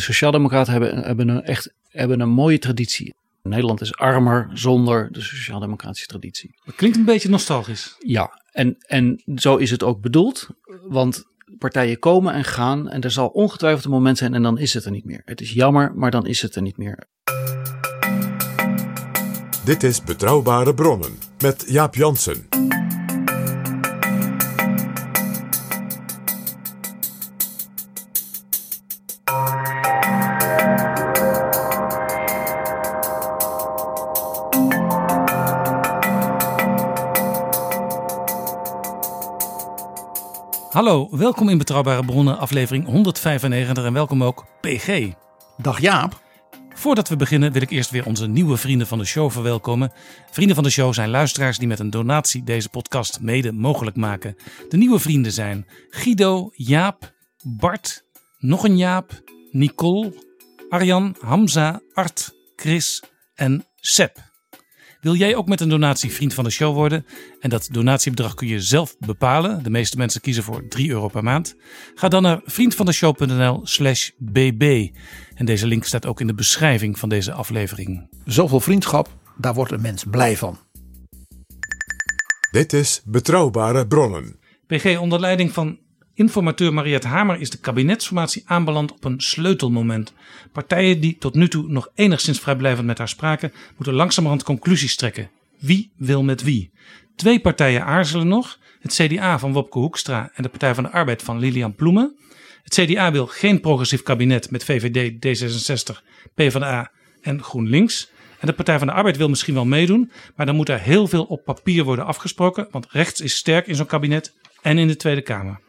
De Sociaaldemocraten hebben, hebben, een, echt, hebben een mooie traditie. Nederland is armer zonder de sociaaldemocratische traditie. Dat klinkt een beetje nostalgisch. Ja, en, en zo is het ook bedoeld. Want partijen komen en gaan en er zal ongetwijfeld een moment zijn en dan is het er niet meer. Het is jammer, maar dan is het er niet meer. Dit is Betrouwbare Bronnen met Jaap Jansen. Hallo, welkom in Betrouwbare Bronnen, aflevering 195 en welkom ook PG. Dag Jaap. Voordat we beginnen wil ik eerst weer onze nieuwe vrienden van de show verwelkomen. Vrienden van de show zijn luisteraars die met een donatie deze podcast mede mogelijk maken. De nieuwe vrienden zijn Guido, Jaap, Bart, nog een Jaap, Nicole, Arjan, Hamza, Art, Chris en Seb. Wil jij ook met een donatie vriend van de show worden? En dat donatiebedrag kun je zelf bepalen. De meeste mensen kiezen voor 3 euro per maand. Ga dan naar vriendvandeshow.nl slash bb. En deze link staat ook in de beschrijving van deze aflevering. Zoveel vriendschap, daar wordt een mens blij van. Dit is Betrouwbare Bronnen. PG, onder leiding van informateur Mariette Hamer is de kabinetsformatie aanbeland op een sleutelmoment. Partijen die tot nu toe nog enigszins vrijblijvend met haar spraken, moeten langzamerhand conclusies trekken. Wie wil met wie? Twee partijen aarzelen nog. Het CDA van Wopke Hoekstra en de Partij van de Arbeid van Lilian Ploemen. Het CDA wil geen progressief kabinet met VVD, D66, PvdA en GroenLinks. En de Partij van de Arbeid wil misschien wel meedoen, maar dan moet er heel veel op papier worden afgesproken, want rechts is sterk in zo'n kabinet en in de Tweede Kamer.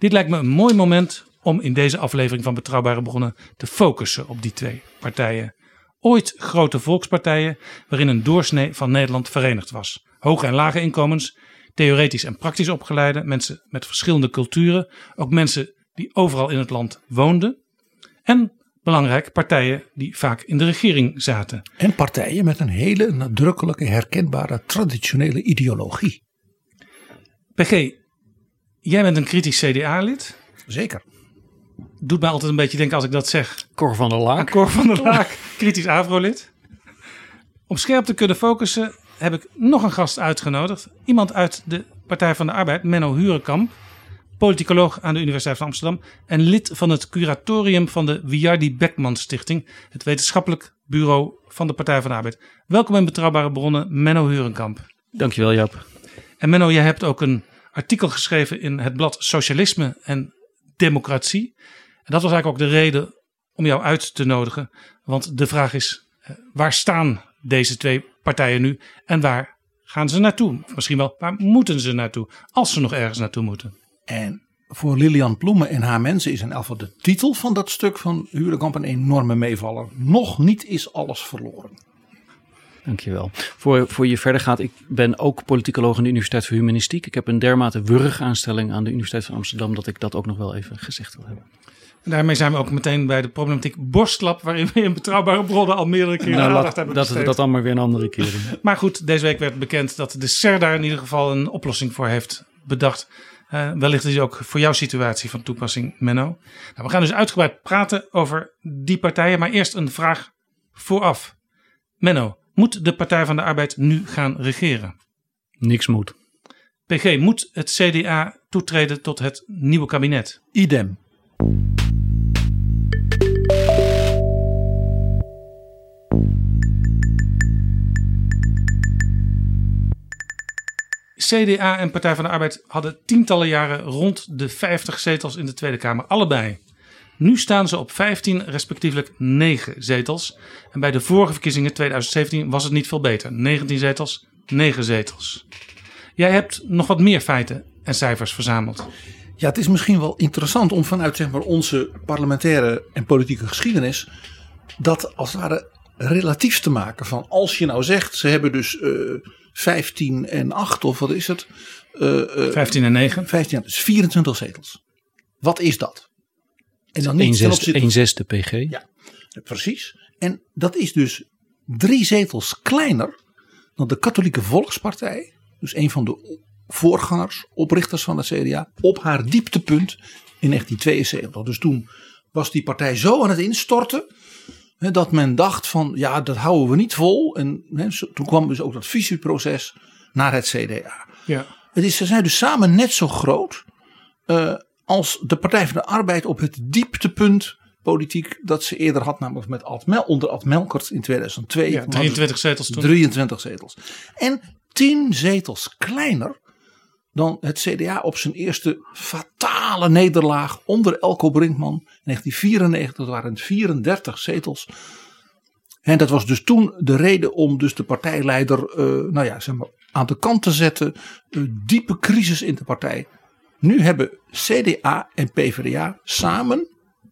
Dit lijkt me een mooi moment om in deze aflevering van Betrouwbare Bronnen te focussen op die twee partijen. Ooit grote volkspartijen waarin een doorsnee van Nederland verenigd was. Hoge en lage inkomens, theoretisch en praktisch opgeleide, mensen met verschillende culturen, ook mensen die overal in het land woonden. En belangrijk, partijen die vaak in de regering zaten. En partijen met een hele nadrukkelijke, herkenbare, traditionele ideologie. PG, jij bent een kritisch CDA-lid. Zeker. Doet mij altijd een beetje denken als ik dat zeg. Cor van der Laak. Cor van der Laak, kritisch AVRO-lid. Om scherp te kunnen focussen heb ik nog een gast uitgenodigd. Iemand uit de Partij van de Arbeid, Menno Hurenkamp. Politicoloog aan de Universiteit van Amsterdam. En lid van het curatorium van de Wiardi Beckman Stichting. Het wetenschappelijk bureau van de Partij van de Arbeid. Welkom in Betrouwbare Bronnen, Menno Hurenkamp. Dankjewel Jaap. En Menno, jij hebt ook een artikel geschreven in het blad Socialisme en Democratie. En dat was eigenlijk ook de reden om jou uit te nodigen. Want de vraag is, eh, waar staan deze twee partijen nu en waar gaan ze naartoe? Misschien wel, waar moeten ze naartoe? Als ze nog ergens naartoe moeten. En voor Lilian Ploemen en haar mensen is in elk de titel van dat stuk van Hurenkamp een enorme meevaller. Nog niet is alles verloren. Dankjewel. Voor, voor je verder gaat, ik ben ook politicoloog aan de Universiteit voor Humanistiek. Ik heb een dermate wurgaanstelling aan de Universiteit van Amsterdam dat ik dat ook nog wel even gezegd wil hebben. En daarmee zijn we ook meteen bij de problematiek borstlap, waarin we in betrouwbare bronnen al meerdere keren Nou, aandacht hebben dat besteed. dat dan maar weer een andere keer. Maar goed, deze week werd bekend dat de SER daar in ieder geval een oplossing voor heeft bedacht. Eh, wellicht is die ook voor jouw situatie van toepassing, Menno. Nou, we gaan dus uitgebreid praten over die partijen, maar eerst een vraag vooraf. Menno, moet de Partij van de Arbeid nu gaan regeren? Niks moet. PG, moet het CDA toetreden tot het nieuwe kabinet? Idem. CDA en Partij van de Arbeid hadden tientallen jaren rond de 50 zetels in de Tweede Kamer, allebei. Nu staan ze op 15, respectievelijk 9 zetels. En bij de vorige verkiezingen 2017 was het niet veel beter. 19 zetels, 9 zetels. Jij hebt nog wat meer feiten en cijfers verzameld. Ja, het is misschien wel interessant om vanuit zeg maar, onze parlementaire en politieke geschiedenis dat als het ware relatief te maken. Van als je nou zegt, ze hebben dus eh 15 en 8 of wat is het? Eh, eh, 15 en 9. 15, dus 24 zetels. Wat is dat? En dan niet 1 ten zesde, zesde PG. Ja. Precies. En dat is dus drie zetels kleiner dan de Katholieke Volkspartij. Dus een van de voorgangers, oprichters van het CDA. Op haar dieptepunt in 1972. Dus toen was die partij zo aan het instorten. hè, Dat men dacht van ja dat houden we niet vol. En hè, toen kwam dus ook dat visieproces naar het CDA. Ja. Het is, ze zijn dus samen net zo groot eh, als de Partij van de Arbeid op het dieptepunt politiek dat ze eerder had, namelijk met Ad onder Ad Melkert in 2002. ja, Toen hadden ze 23 zetels toen. 23 zetels. En 10 zetels kleiner dan het CDA op zijn eerste fatale nederlaag onder Elko Brinkman in 1994. Dat waren het 34 zetels. En dat was dus toen de reden om dus de partijleider eh, nou ja, zeg maar, aan de kant te zetten. Een diepe crisis in de partij. Nu hebben CDA en PvdA samen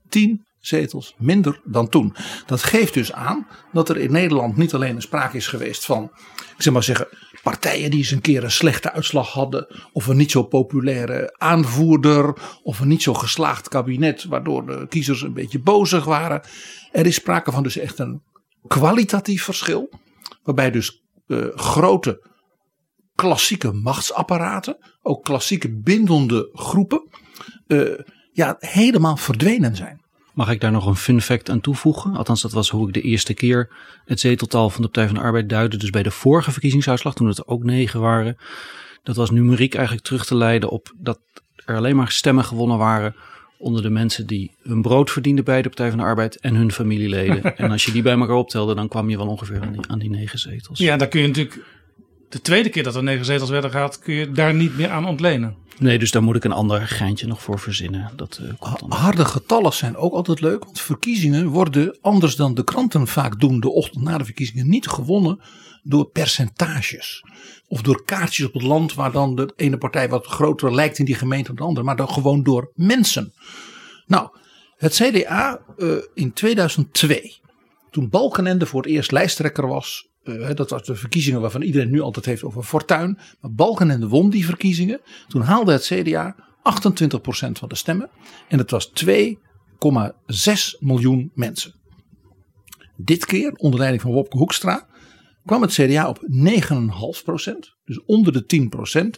10 zetels minder dan toen. Dat geeft dus aan dat er in Nederland niet alleen een sprake is geweest van, ik zeg maar zeggen, partijen die eens een keer een slechte uitslag hadden, of een niet zo populaire aanvoerder, of een niet zo geslaagd kabinet, waardoor de kiezers een beetje bozig waren. Er is sprake van dus echt een kwalitatief verschil, waarbij dus eh, grote klassieke machtsapparaten, ook klassieke bindende groepen, eh, ja, helemaal verdwenen zijn. Mag ik daar nog een fun fact aan toevoegen? Althans, dat was hoe ik de eerste keer het zeteltal van de Partij van de Arbeid duidde. Dus bij de vorige verkiezingsuitslag, toen het er ook negen waren. Dat was numeriek eigenlijk terug te leiden op dat er alleen maar stemmen gewonnen waren onder de mensen die hun brood verdienden bij de Partij van de Arbeid en hun familieleden. en als je die bij elkaar optelde, dan kwam je wel ongeveer aan die, aan die negen zetels. Ja, daar kun je natuurlijk. De tweede keer dat er negen zetels werden gehaald, kun je daar niet meer aan ontlenen. Nee, dus daar moet ik een ander geintje nog voor verzinnen. Dat eh, komt dan. Harde getallen zijn ook altijd leuk, want verkiezingen worden anders dan de kranten vaak doen de ochtend na de verkiezingen niet gewonnen door percentages. Of door kaartjes op het land waar dan de ene partij wat groter lijkt in die gemeente dan de andere, maar dan gewoon door mensen. Nou, het CDA eh, in 2002, toen Balkenende voor het eerst lijsttrekker was, eh, dat was de verkiezingen waarvan iedereen nu altijd heeft over Fortuin. Maar Balkenende won die verkiezingen. Toen haalde het CDA 28% van de stemmen. En het was 2,6 miljoen mensen. Dit keer, onder leiding van Wopke Hoekstra, kwam het CDA op 9,5%. Dus onder de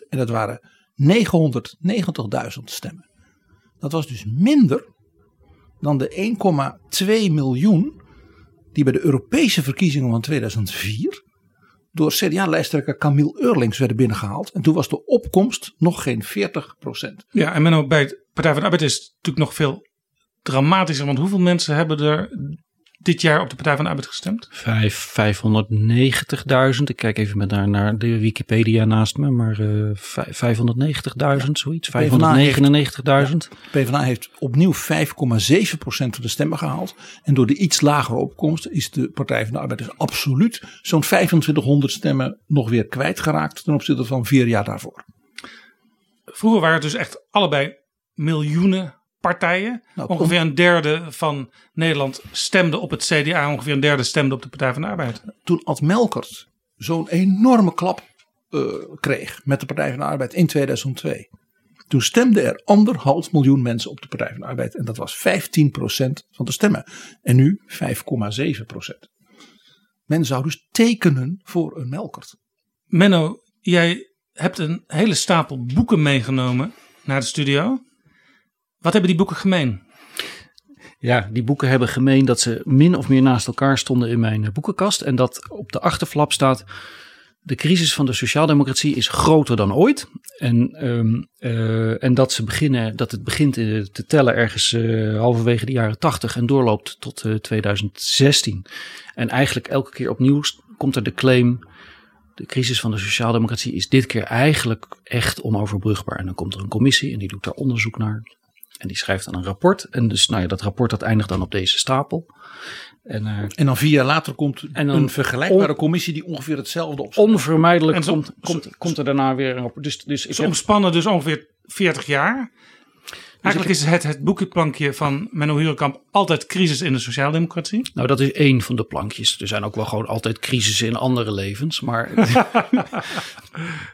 10%. En dat waren 990.000 stemmen. Dat was dus minder dan de 1,2 miljoen die bij de Europese verkiezingen van 2004 door CDA-lijsttrekker Camille Eurlings werden binnengehaald. En toen was de opkomst nog geen 40% Ja, en Menno, bij de Partij van de Arbeid is het natuurlijk nog veel dramatischer. Want hoeveel mensen hebben er dit jaar op de Partij van de Arbeid gestemd? Vijf, 590.000. Ik kijk even met naar, naar de Wikipedia naast me, maar eh, vijf- 590.000, zoiets. PvdA heeft- 599.000. PvdA heeft opnieuw 5,7% van de stemmen gehaald. En door de iets lagere opkomst is de Partij van de Arbeid dus absoluut zo'n 2500 stemmen nog weer kwijtgeraakt ten opzichte van vier jaar daarvoor. Vroeger waren het dus echt allebei miljoenen partijen. Nou, ongeveer een derde van Nederland stemde op het CDA. Ongeveer een derde stemde op de Partij van de Arbeid. toen Ad Melkert zo'n enorme klap eh, kreeg met de Partij van de Arbeid in 2002. Toen stemden er anderhalf miljoen mensen op de Partij van de Arbeid. En dat was 15% van de stemmen. En nu 5,7%. Men zou dus tekenen voor een Melkert. Menno, jij hebt een hele stapel boeken meegenomen naar de studio. Wat hebben die boeken gemeen? Ja, die boeken hebben gemeen dat ze min of meer naast elkaar stonden in mijn eh, boekenkast. En dat op de achterflap staat. De crisis van de sociaaldemocratie is groter dan ooit. En, ehm, eh, en dat, ze beginnen, dat het begint eh, te tellen ergens halverwege de jaren 80 en doorloopt tot eh, 2016. En eigenlijk elke keer opnieuw komt er de claim. De crisis van de sociaaldemocratie is dit keer eigenlijk echt onoverbrugbaar. En dan komt er een commissie en die doet daar onderzoek naar. En die schrijft dan een rapport. En dus, nou ja, dat rapport dat eindigt dan op deze stapel. En eh, En dan vier jaar later komt En een vergelijkbare on- commissie die ongeveer hetzelfde opstelt. onvermijdelijk En zo- komt, komt, komt er daarna weer een rapport. Dus, dus ik Ze omspannen dus ongeveer 40 jaar. Eigenlijk is het het boekenplankje van Menno Hurenkamp altijd crisis in de sociaaldemocratie. Nou, dat is één van de plankjes. Er zijn ook wel gewoon altijd crisissen in andere levens. Maar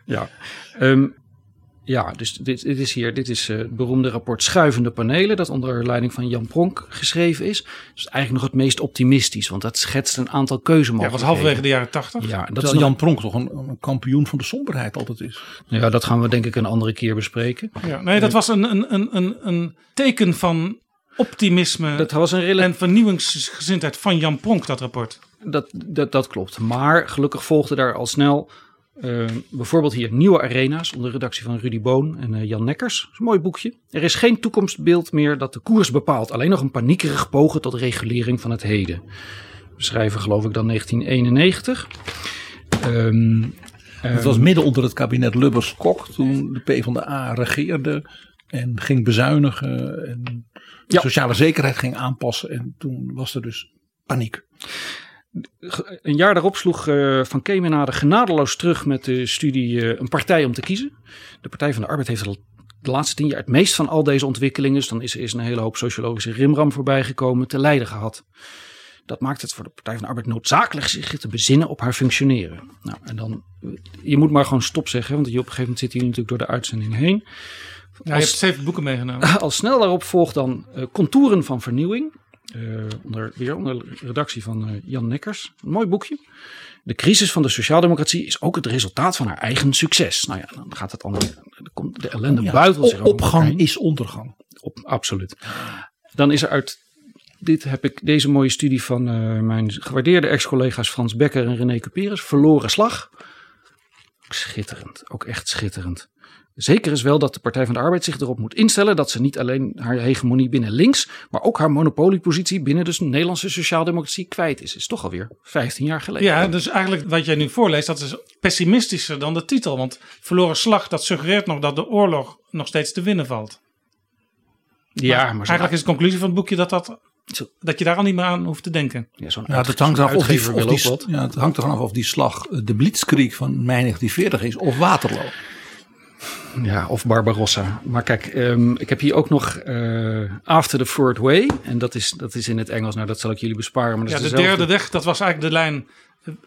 ja, Ehm, ja dus dit, dit is hier dit is, eh, het beroemde rapport Schuivende Panelen. Dat onder leiding van Jan Pronk geschreven is. Dat is eigenlijk nog het meest optimistisch. Want dat schetst een aantal Ja, keuzemogelijkheden. was halverwege de jaren tachtig. Ja, dat is nog- Jan Pronk toch een, een kampioen van de somberheid altijd is. ja, dat gaan we denk ik een andere keer bespreken. Ja, nee, dat was een, een, een, een, een teken van optimisme Dat was een rela- en vernieuwingsgezindheid van Jan Pronk, dat rapport. Dat, dat, dat klopt. Maar gelukkig volgde daar al snel eh, bijvoorbeeld hier Nieuwe Arena's onder redactie van Rudy Boon en eh, Jan Nekkers. Dat is een mooi boekje. Er is geen toekomstbeeld meer dat de koers bepaalt. Alleen nog een paniekerig pogen tot regulering van het heden. We schrijven geloof ik dan 1991. Ehm, Het was midden onder het kabinet Lubbers-Kok toen de PvdA regeerde en ging bezuinigen en de Ja. sociale zekerheid ging aanpassen. En toen was er dus paniek. Een jaar daarop sloeg eh, Van Kemenade genadeloos terug met de studie eh, Een partij om te kiezen. De Partij van de Arbeid heeft al de laatste tien jaar het meest van al deze ontwikkelingen, dus dan is er is een hele hoop sociologische rimram voorbij gekomen, te lijden gehad. Dat maakt het voor de Partij van de Arbeid noodzakelijk zich te bezinnen op haar functioneren. Nou, en dan, je moet maar gewoon stop zeggen, want je op een gegeven moment zit hier natuurlijk door de uitzending heen. Ja, je Als- hebt zeven boeken meegenomen. al snel daarop volgt dan eh, Contouren van Vernieuwing. Eh, onder, weer onder redactie van eh, Jan Nekkers. Een mooi boekje. De crisis van de sociaaldemocratie is ook het resultaat van haar eigen succes. Nou ja, dan gaat het allemaal. dan komt De ellende Ja, buitelt zich op- opgang is ondergang. Op, absoluut. Dan is er uit. Dit heb ik, deze mooie studie van eh, mijn gewaardeerde ex-collega's Frans Becker en René Cuperus. Verloren slag. Schitterend. Ook echt schitterend. Zeker is wel dat de Partij van de Arbeid zich erop moet instellen dat ze niet alleen haar hegemonie binnen links, maar ook haar monopoliepositie binnen de Nederlandse sociaaldemocratie kwijt is. Is toch alweer 15 jaar geleden. Ja, dus eigenlijk wat jij nu voorleest, dat is pessimistischer dan de titel. Want verloren slag, dat suggereert nog dat de oorlog nog steeds te winnen valt. ja maar Eigenlijk is de conclusie van het boekje dat, dat, dat je daar al niet meer aan hoeft te denken. ja, zo'n Ja, hangt, eraf of die, of ja, het hangt ervan af of die slag eh, de Blitzkrieg van mei 1940 is of Waterloo. Ja, of Barbarossa. Maar kijk, ehm, ik heb hier ook nog eh, After the Third Way. En dat is, dat is in het Engels. Nou, dat zal ik jullie besparen. Maar dat Ja, is de dezelfde- derde weg, dat was eigenlijk de lijn,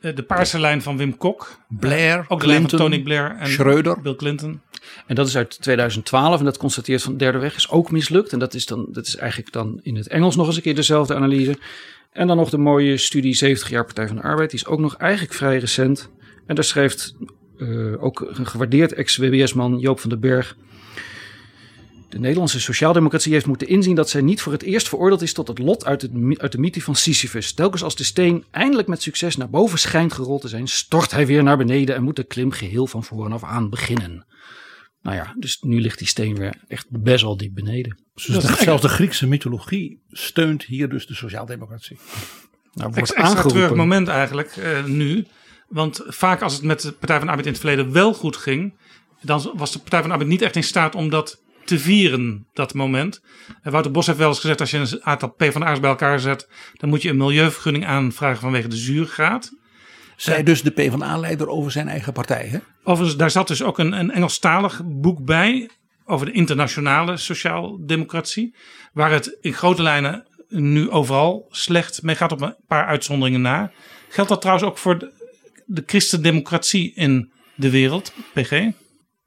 eh, de paarse lijn van Wim Kok. Blair, Ook de lijn van Tony Blair en Schreuder. Bill Clinton. En dat is uit 2012. En dat constateert van de derde weg is ook mislukt. En dat is, dan, dat is eigenlijk dan in het Engels nog eens een keer dezelfde analyse. En dan nog de mooie studie 70 jaar Partij van de Arbeid. Die is ook nog eigenlijk vrij recent. En daar schrijft eh, ook een gewaardeerd ex-WBS-man Joop van den Berg. De Nederlandse sociaaldemocratie heeft moeten inzien dat zij niet voor het eerst veroordeeld is tot het lot uit, het, uit de mythe van Sisyphus. Telkens als de steen eindelijk met succes naar boven schijnt gerold te zijn, stort hij weer naar beneden en moet de klim geheel van voren af aan beginnen. Nou ja, dus nu ligt die steen weer echt best wel diep beneden. Dus de, zelfs de Griekse mythologie steunt hier dus de sociaaldemocratie. Nou, Ex- wordt extra moment eigenlijk eh, nu. Want vaak als het met de Partij van de Arbeid in het verleden wel goed ging, dan was de Partij van de Arbeid niet echt in staat om dat te vieren, dat moment. En Wouter Bos heeft wel eens gezegd, als je een aantal PvdA's bij elkaar zet, dan moet je een milieuvergunning aanvragen vanwege de zuurgraad. Zij dus de PvdA-leider over zijn eigen partij. Hè? Overigens, daar zat dus ook een, een Engelstalig boek bij over de internationale sociaaldemocratie. Waar het in grote lijnen nu overal slecht mee gaat op een paar uitzonderingen na. Geldt dat trouwens ook voor de, de christendemocratie in de wereld, PG?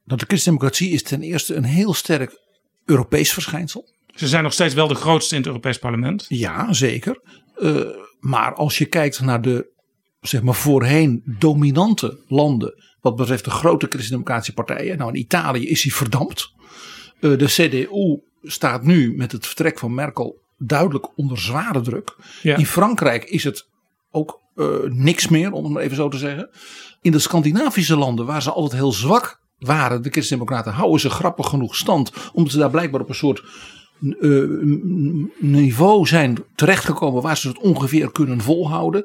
Dat de christendemocratie is ten eerste een heel sterk Europees verschijnsel. Ze zijn nog steeds wel de grootste in het Europees Parlement. Ja, zeker. Eh, maar als je kijkt naar de zeg maar voorheen dominante landen. wat betreft de grote christendemocratische partijen. Nou, in Italië is hij verdampt. Eh, de CDU staat nu met het vertrek van Merkel duidelijk onder zware druk. Ja. In Frankrijk is het ook eh, niks meer, om het maar even zo te zeggen. In de Scandinavische landen, waar ze altijd heel zwak waren, de christendemocraten, houden ze grappig genoeg stand. Omdat ze daar blijkbaar op een soort eh, niveau zijn terechtgekomen waar ze het ongeveer kunnen volhouden.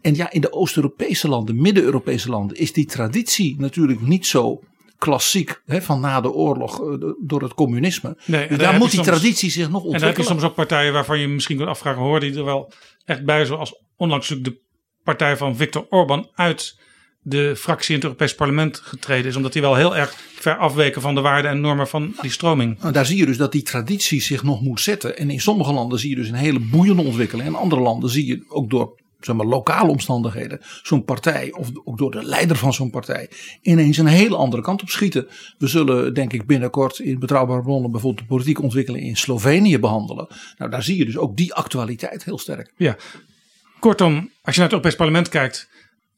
En ja, in de Oost-Europese landen, Midden-Europese landen, is die traditie natuurlijk niet zo klassiek hè, van na de oorlog eh, door het communisme. Nee, Dus daar daar moet die soms- traditie zich nog En dan heb je ontwikkelen. soms ook partijen waarvan je misschien kunt afvragen, hoor die er wel echt bij, zoals onlangs de partij van Viktor Orban uit de fractie in het Europees Parlement getreden is. Omdat die wel heel erg ver afweken van de waarden en normen van die stroming. Nou, daar zie je dus dat die traditie zich nog moet zetten. En in sommige landen zie je dus een hele boeiende ontwikkeling. En in andere landen zie je ook door zeg maar, lokale omstandigheden zo'n partij, of ook door de leider van zo'n partij, ineens een hele andere kant op schieten. We zullen denk ik binnenkort in betrouwbare bronnen bijvoorbeeld de politieke ontwikkeling in Slovenië behandelen. Nou, daar zie je dus ook die actualiteit heel sterk. Ja, kortom, als je naar het Europees Parlement kijkt,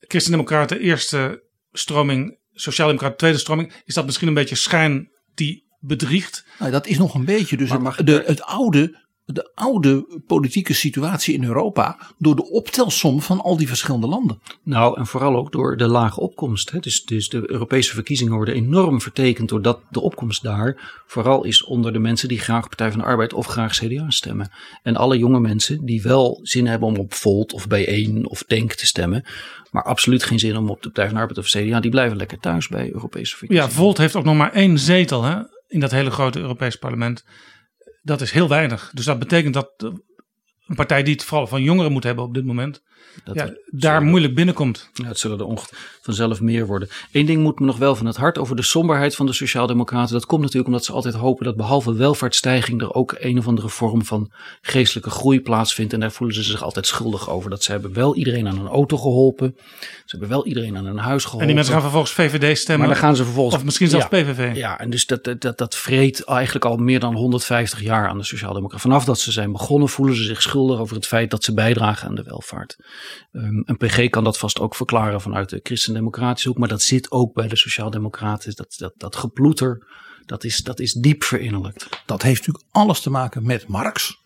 Christen-Democraten eerste stroming, Sociaaldemocraten tweede stroming, is dat misschien een beetje schijn die bedriegt. Nou, dat is nog een beetje dus de, het oude, de oude politieke situatie in Europa door de optelsom van al die verschillende landen. Nou, en vooral ook door de lage opkomst. Hè. Dus, dus de Europese verkiezingen worden enorm vertekend doordat de opkomst daar vooral is onder de mensen die graag Partij van de Arbeid of graag CDA stemmen. En alle jonge mensen die wel zin hebben om op Volt of B1 of Denk te stemmen, maar absoluut geen zin om op de Partij van de Arbeid of CDA, die blijven lekker thuis bij Europese verkiezingen. Ja, Volt heeft ook nog maar één zetel hè, in dat hele grote Europees Parlement. Dat is heel weinig. Dus dat betekent dat eh, een partij die het vooral van jongeren moet hebben op dit moment, Dat ja, daar moeilijk binnenkomt. Ja, het zullen er vanzelf meer worden. Eén ding moet me nog wel van het hart over de somberheid van de Sociaaldemocraten. Dat komt natuurlijk omdat ze altijd hopen dat behalve welvaartsstijging er ook een of andere vorm van geestelijke groei plaatsvindt. En daar voelen ze zich altijd schuldig over. Dat ze hebben wel iedereen aan een auto geholpen. Ze hebben wel iedereen aan een huis geholpen. En die mensen gaan vervolgens VVD stemmen. maar dan gaan ze vervolgens. Of misschien zelfs Ja. PVV. Ja, en dus dat, dat, dat, dat vreet eigenlijk al meer dan 150 jaar aan de Sociaaldemocraten. Vanaf dat ze zijn begonnen voelen ze zich schuldig over het feit dat ze bijdragen aan de welvaart. Ehm een PG kan dat vast ook verklaren vanuit de christendemocratische hoek, maar dat zit ook bij de Sociaaldemocraten. Dat, dat, dat geploeter, dat is, dat is diep verinnerlijkt. Dat heeft natuurlijk alles te maken met Marx,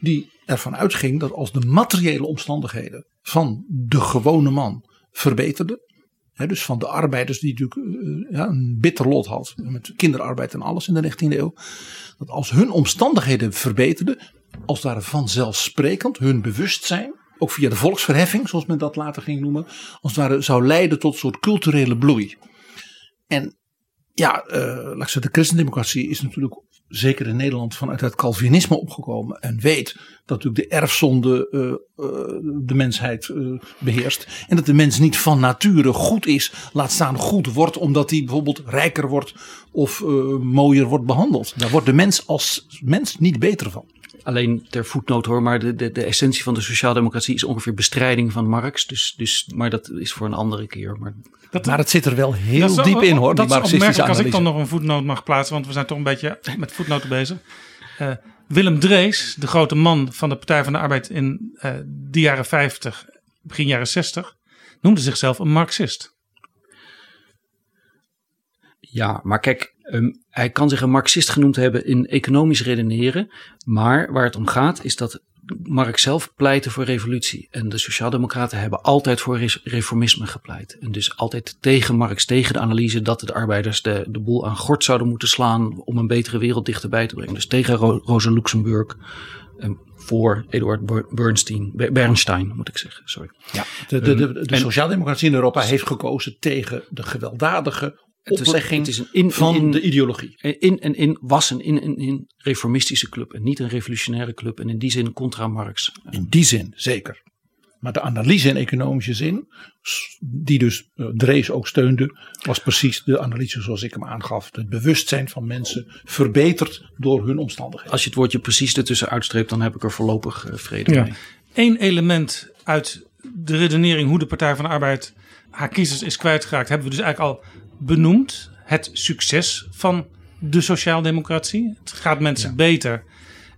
die ervan uitging dat als de materiële omstandigheden van de gewone man verbeterden, dus van de arbeiders die natuurlijk eh, ja, een bitter lot had met kinderarbeid en alles in de 19e eeuw, dat als hun omstandigheden verbeterden, als ware vanzelfsprekend hun bewustzijn, ook via de volksverheffing, zoals men dat later ging noemen, als het ware zou leiden tot een soort culturele bloei. En ja, eh, laat ik zeggen, de christendemocratie is natuurlijk zeker in Nederland vanuit het Calvinisme opgekomen. En weet dat natuurlijk de erfzonde eh, eh, de mensheid eh, beheerst. En dat de mens niet van nature goed is, laat staan goed wordt, omdat hij bijvoorbeeld rijker wordt of mooier wordt behandeld. Daar wordt de mens als mens niet beter van. Alleen ter voetnoot hoor, maar de, de, de essentie van de Sociaaldemocratie is ongeveer bestrijding van Marx. Dus, dus, maar dat is voor een andere keer. Maar Maar het zit er wel heel Dat is- diep in hoor, Dat die is marxistische opmerkelijk als ik analyse. dan nog een voetnoot mag plaatsen, want we zijn toch een beetje met voetnoten bezig. Eh, Willem Drees, de grote man van de Partij van de Arbeid in eh de jaren 50, begin jaren 60, noemde zichzelf een Marxist. Ja, maar kijk, ehm, hij kan zich een Marxist genoemd hebben in economisch redeneren. Maar waar het om gaat is dat Marx zelf pleitte voor revolutie. En de Sociaaldemocraten hebben altijd voor reformisme gepleit. En dus altijd tegen Marx, tegen de analyse dat de arbeiders de, de boel aan gort zouden moeten slaan. om een betere wereld dichterbij te brengen. Dus tegen Ro- Rosa Luxemburg. En voor Eduard Ber- Bernstein, Ber- Bernstein moet ik zeggen, sorry. Ja, de, de, de, de en- sociaaldemocratie in Europa heeft gekozen tegen de gewelddadige oplegging het is een in- van in- de ideologie. in en in was een in en in reformistische club en niet een revolutionaire club en in die zin contra Marx. In die zin, zeker. Maar de analyse in economische zin, die dus eh, Drees ook steunde, was precies de analyse zoals ik hem aangaf. Het bewustzijn van mensen verbeterd door hun omstandigheden. Als je het woordje precies ertussen uitstreept, dan heb ik er voorlopig eh, vrede Ja. mee. Eén element uit de redenering hoe de Partij van de Arbeid haar kiezers is kwijtgeraakt, hebben we dus eigenlijk al benoemd. Het succes van de sociaaldemocratie. Het gaat mensen beter.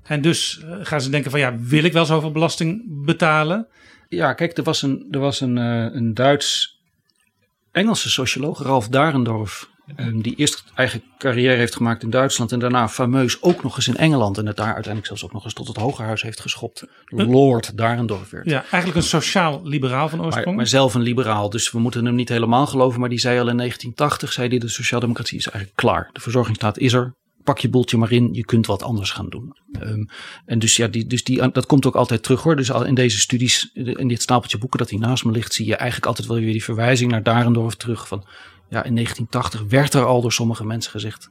En dus eh, gaan ze denken van ja, wil ik wel zoveel belasting betalen? Ja, kijk, er was een, er was een, eh, een Duits-Engelse socioloog, Ralf Darendorf, die eerst eigen carrière heeft gemaakt in Duitsland en daarna fameus ook nog eens in Engeland en het daar uiteindelijk zelfs ook nog eens tot het Hogerhuis heeft geschopt. Lord Darendorf werd. Ja, eigenlijk een sociaal-liberaal van oorsprong. Maar, maar zelf een liberaal, dus we moeten hem niet helemaal geloven. Maar die zei al in 1980, zei hij, de sociaaldemocratie is eigenlijk klaar. De verzorgingsstaat is er. Pak je boeltje maar in, je kunt wat anders gaan doen. Ehm, en dus ja, die, dus die, dat komt ook altijd terug hoor. Dus al in deze studies, in dit stapeltje boeken dat hier naast me ligt, zie je eigenlijk altijd wel weer die verwijzing naar Darendorf terug. Van ja, in 1980 werd er al door sommige mensen gezegd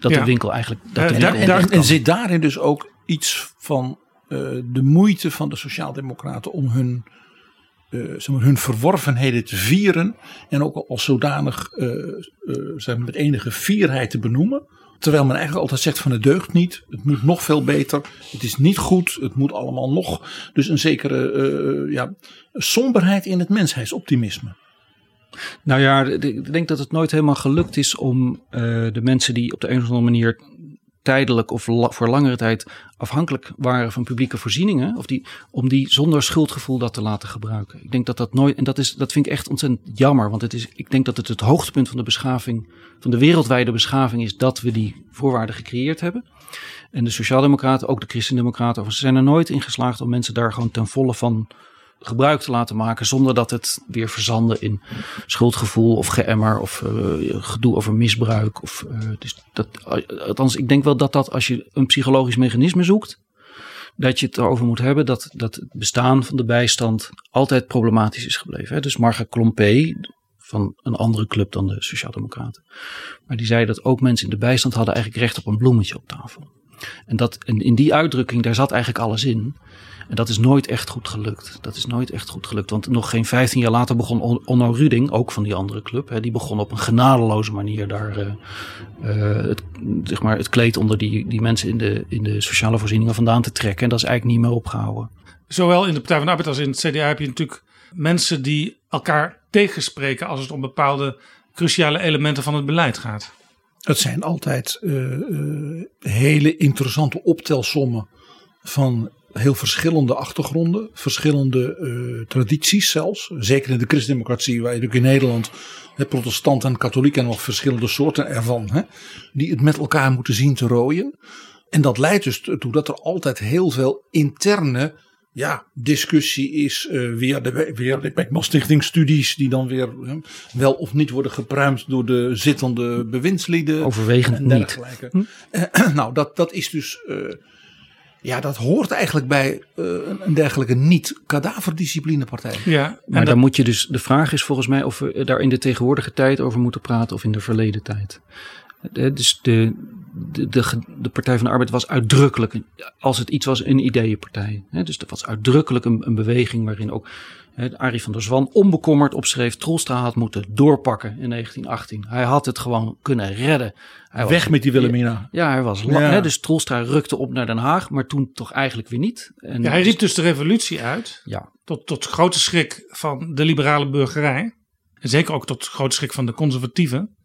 dat Ja. de winkel eigenlijk. Dat de winkel daar- En, daar- zit daarin dus ook iets van eh, de moeite van de Sociaaldemocraten om hun eh, zeg maar, hun verworvenheden te vieren en ook als zodanig eh, zeg maar, met enige fierheid te benoemen. Terwijl men eigenlijk altijd zegt van het deugt niet, het moet nog veel beter, het is niet goed, het moet allemaal nog. Dus een zekere ja, somberheid in het mensheidsoptimisme. Nou ja, ik denk dat het nooit helemaal gelukt is om eh, de mensen die op de een of andere manier tijdelijk of voor langere tijd afhankelijk waren van publieke voorzieningen, of die, om die zonder schuldgevoel dat te laten gebruiken. Ik denk dat dat nooit, en dat, is, dat vind ik echt ontzettend jammer, want het is, ik denk dat het het hoogtepunt van de beschaving, van de wereldwijde beschaving is dat we die voorwaarden gecreëerd hebben. En de Sociaaldemocraten, ook de Christendemocraten, ze zijn er nooit in geslaagd om mensen daar gewoon ten volle van gebruik te laten maken zonder dat het weer verzanden in schuldgevoel of geëmmer of eh, gedoe over misbruik. Of, eh, dus dat, althans, ik denk wel dat dat als je een psychologisch mechanisme zoekt, dat je het erover moet hebben dat, dat het bestaan van de bijstand altijd problematisch is gebleven. Hè? Dus Marga Klompé, van een andere club dan de Sociaaldemocraten. Maar die zei dat ook mensen in de bijstand hadden eigenlijk recht op een bloemetje op tafel. En, dat, en in die uitdrukking, daar zat eigenlijk alles in. En dat is nooit echt goed gelukt. Dat is nooit echt goed gelukt. Want nog geen 15 jaar later begon On- Onno Ruding, ook van die andere club. Hè, die begon op een genadeloze manier daar eh, eh, het, zeg maar het kleed onder die, die mensen in de, in de sociale voorzieningen vandaan te trekken. En dat is eigenlijk niet meer opgehouden. Zowel in de Partij van de Arbeid als in het CDA heb je natuurlijk mensen die elkaar tegenspreken als het om bepaalde cruciale elementen van het beleid gaat. Het zijn altijd eh, eh, hele interessante optelsommen van heel verschillende achtergronden, verschillende eh, tradities zelfs. Zeker in de christendemocratie, waar je natuurlijk in Nederland hè, protestant en katholiek en nog verschillende soorten ervan, hè, die het met elkaar moeten zien te rooien. En dat leidt dus toe dat er altijd heel veel interne ja, discussie is. weer de, weer de Beckman-stichtingstudies die dan weer wel of niet worden gepruimd door de zittende bewindslieden. Overwegend en niet. dergelijke. Eh, nou, dat, dat is dus. Eh, ja, dat hoort eigenlijk bij eh, een, dergelijke niet-kadaverdisciplinepartij. Ja, Maar en dan moet je dus, de vraag is volgens mij of we daar in de tegenwoordige tijd over moeten praten of in de verleden tijd. De, dus de, de, de, de Partij van de Arbeid was uitdrukkelijk, als het iets was, een ideeënpartij. Hè, Dus dat was uitdrukkelijk een, een beweging waarin ook hè, Arie van der Zwan onbekommerd opschreef, Troelstra had moeten doorpakken in 1918. Hij had het gewoon kunnen redden. Hij was- Weg met die Wilhelmina. Ja, hij was lang. Ja. Hè, dus Troelstra rukte op naar Den Haag, maar toen toch eigenlijk weer niet. En, ja, hij riep dus de revolutie uit. Ja, Tot, tot grote schrik van de liberale burgerij. En zeker ook tot grote schrik van de conservatieven.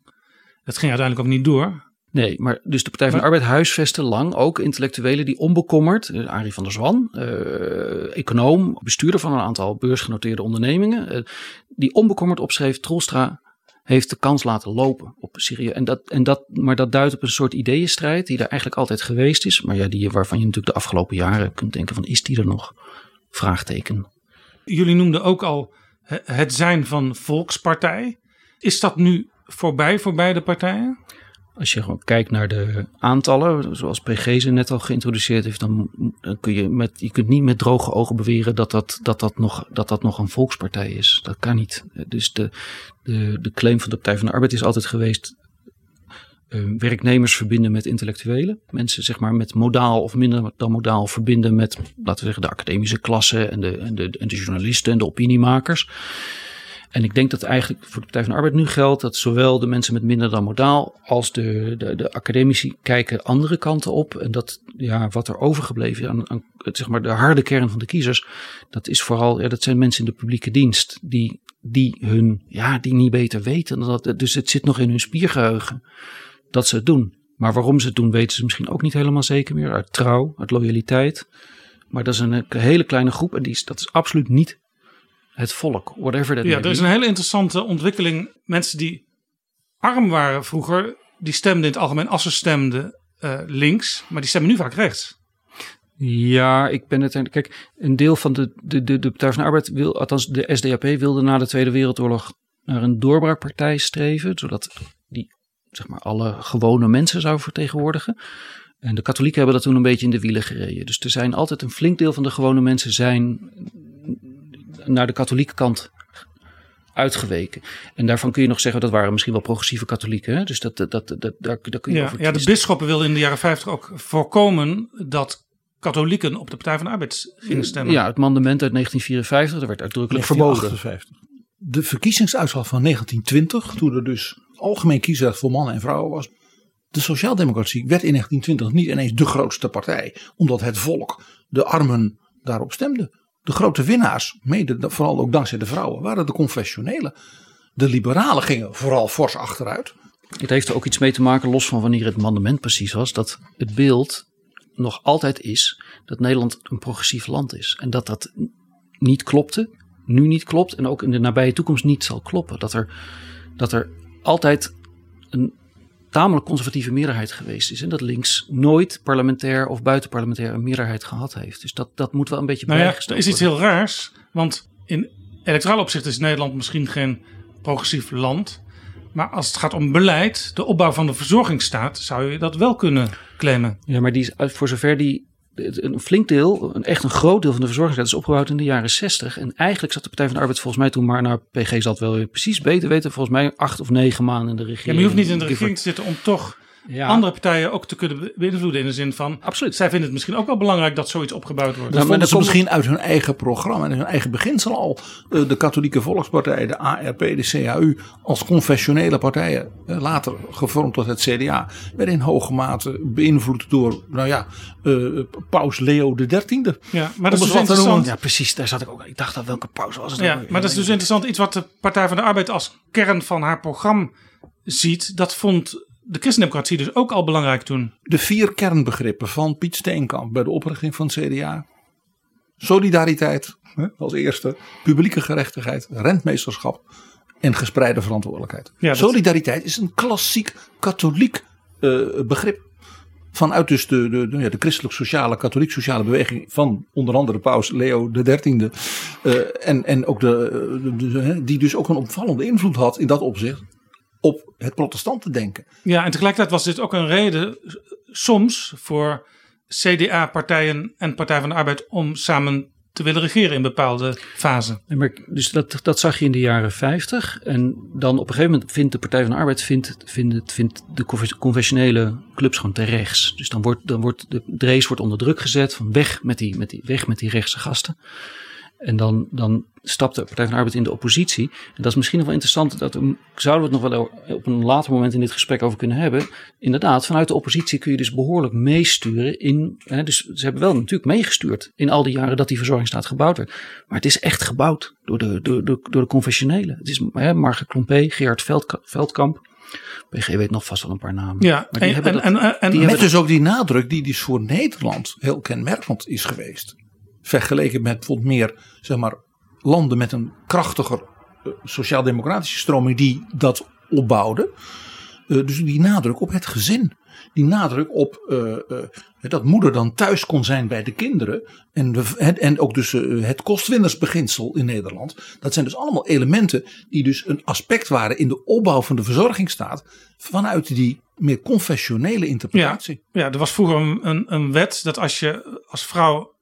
Dat ging uiteindelijk ook niet door. Nee, maar dus de Partij van de Arbeid huisvestte lang ook intellectuelen die onbekommerd, eh, Arie van der Zwan, eh, econoom, bestuurder van een aantal beursgenoteerde ondernemingen, eh, die onbekommerd opschreef, Troelstra heeft de kans laten lopen op Syrië. En dat, en dat, maar dat duidt op een soort ideeënstrijd die er eigenlijk altijd geweest is, maar ja, die, waarvan je natuurlijk de afgelopen jaren kunt denken van, is die er nog? Vraagteken. Jullie noemden ook al he- het zijn van volkspartij. Is dat nu voorbij voor beide partijen? Als je gewoon kijkt naar de aantallen, zoals PG ze net al geïntroduceerd heeft, dan, kun je, met, je kunt niet met droge ogen beweren dat dat, dat, dat, nog, dat dat nog een volkspartij is. Dat kan niet. Dus de, de, de claim van de Partij van de Arbeid is altijd geweest. eh, werknemers verbinden met intellectuelen. Mensen zeg maar met modaal of minder dan modaal verbinden met, laten we zeggen, de academische klasse en de, en de, en de journalisten en de opiniemakers. En ik denk dat eigenlijk voor de Partij van de Arbeid nu geldt dat zowel de mensen met minder dan modaal als de, de, de academici kijken andere kanten op. En dat ja, wat er overgebleven is aan, het, zeg maar, de harde kern van de kiezers, dat is vooral, ja, dat zijn mensen in de publieke dienst die, die hun, ja, die niet beter weten. Dat, dus het zit nog in hun spiergeheugen dat ze het doen. Maar waarom ze het doen, weten ze misschien ook niet helemaal zeker meer. Uit trouw, uit loyaliteit. Maar dat is een hele kleine groep en die is, dat is absoluut niet het volk, whatever that Ja, er is een hele interessante ontwikkeling. Mensen die arm waren vroeger, die stemden in het algemeen als ze stemden eh, links, maar die stemmen nu vaak rechts. Ja, ik ben het. Kijk, een deel van de, de, de, de Partij van de Arbeid wil, althans de SDAP, wilde na de Tweede Wereldoorlog naar een doorbraakpartij streven, zodat die zeg maar alle gewone mensen zou vertegenwoordigen. En de katholieken hebben dat toen een beetje in de wielen gereden. Dus er zijn altijd een flink deel van de gewone mensen zijn naar de katholieke kant uitgeweken. En daarvan kun je nog zeggen dat waren misschien wel progressieve katholieken. Hè? Dus dat, dat, dat, dat, daar, daar kun je Ja, over ja, de bisschoppen wilden in de jaren 50 ook voorkomen dat katholieken op de Partij van de Arbeid gingen stemmen. Ja, het mandement uit 1954, dat werd uitdrukkelijk verboden. 1958. De verkiezingsuitslag van 1920, toen er dus algemeen kiesrecht voor mannen en vrouwen was. De Sociaaldemocratie werd in 1920 niet ineens de grootste partij, omdat het volk, de armen, daarop stemde. De grote winnaars, mede vooral ook dankzij de vrouwen, waren de confessionelen. De liberalen gingen vooral fors achteruit. Het heeft er ook iets mee te maken, los van wanneer het mandement precies was, dat het beeld nog altijd is dat Nederland een progressief land is. En dat dat niet klopte, nu niet klopt en ook in de nabije toekomst niet zal kloppen. Dat er, dat er altijd een tamelijk conservatieve meerderheid geweest is. En dat links nooit parlementair of buitenparlementair een meerderheid gehad heeft. Dus dat, dat moet wel een beetje Nou ja, er is iets heel raars. Want in electoraal opzicht is Nederland misschien geen progressief land. Maar als het gaat om beleid, de opbouw van de verzorgingsstaat, zou je dat wel kunnen claimen. Ja, maar die is voor zover die een flink deel, een echt een groot deel van de verzorgingsstaat is opgebouwd in de jaren 60. En eigenlijk zat de Partij van de Arbeid volgens mij toen maar, nou PG zal het wel weer precies beter weten, volgens mij acht of negen maanden in de regering. Ja, maar je hoeft niet in de regering te zitten om toch Ja, andere partijen ook te kunnen be- beïnvloeden. In de zin van, absoluut. zij vinden het misschien ook wel belangrijk dat zoiets opgebouwd wordt. Dat maar dat ze komt- misschien uit hun eigen programma en hun eigen beginsel al. Eh, De Katholieke Volkspartij, de ARP, de CAU als confessionele partijen, eh, later gevormd tot het CDA, werden in hoge mate beïnvloed door, nou ja, eh, paus Leo XIII. Ja, maar dat is dus interessant. Ja, precies. Daar zat ik ook. Ik dacht dat welke pauze was het? Ja, weer? maar dat is dus interessant. Iets wat de Partij van de Arbeid als kern van haar programma ziet. Dat vond de christendemocratie dus ook al belangrijk toen. De vier kernbegrippen van Piet Steenkamp bij de oprichting van het CDA. Solidariteit hè, als eerste, publieke gerechtigheid, rentmeesterschap en gespreide verantwoordelijkheid. Ja, dat- Solidariteit is een klassiek katholiek eh, begrip. Vanuit dus de, de, de, ja, de christelijk-sociale, katholiek-sociale beweging van onder andere paus Leo XIII. eh en, en ook de, de- die dus ook een opvallende invloed had in dat opzicht op het protestantendenken. Ja, en tegelijkertijd was dit ook een reden soms voor CDA-partijen en Partij van de Arbeid om samen te willen regeren in bepaalde fasen. Maar dus dat, dat zag je in de jaren 50. En dan op een gegeven moment vindt de Partij van de Arbeid vindt, vindt, vindt de conve- conventionele clubs gewoon te rechts. Dus dan wordt, dan wordt de Drees wordt onder druk gezet van weg met die, met die, weg met die rechtse gasten. En dan, dan stapt de Partij van de Arbeid in de oppositie. En dat is misschien nog wel interessant. Dat we, zouden we het nog wel op een later moment in dit gesprek over kunnen hebben. Inderdaad, vanuit de oppositie kun je dus behoorlijk meesturen. In, hè, dus ze hebben wel natuurlijk meegestuurd in al die jaren dat die verzorgingsstaat gebouwd werd. Maar het is echt gebouwd door de, door, door, door de confessionelen. Het is hè, Margaret Klompé, Gerard Veldka- Veldkamp. PG weet nog vast wel een paar namen. Ja, Maar die en, hebben en, dat- en, en, die Met hebben dus ook die nadruk die dus voor Nederland heel kenmerkend is geweest. Vergeleken met bijvoorbeeld meer zeg maar, landen met een krachtiger eh, sociaal-democratische stroming die dat opbouwden. Eh, dus die nadruk op het gezin. Die nadruk op eh, dat moeder dan thuis kon zijn bij de kinderen. En, en ook dus het kostwinnersbeginsel in Nederland. Dat zijn dus allemaal elementen die dus een aspect waren in de opbouw van de verzorgingsstaat. Vanuit die meer confessionele interpretatie. ja, er was vroeger een, een, een wet dat als je als vrouw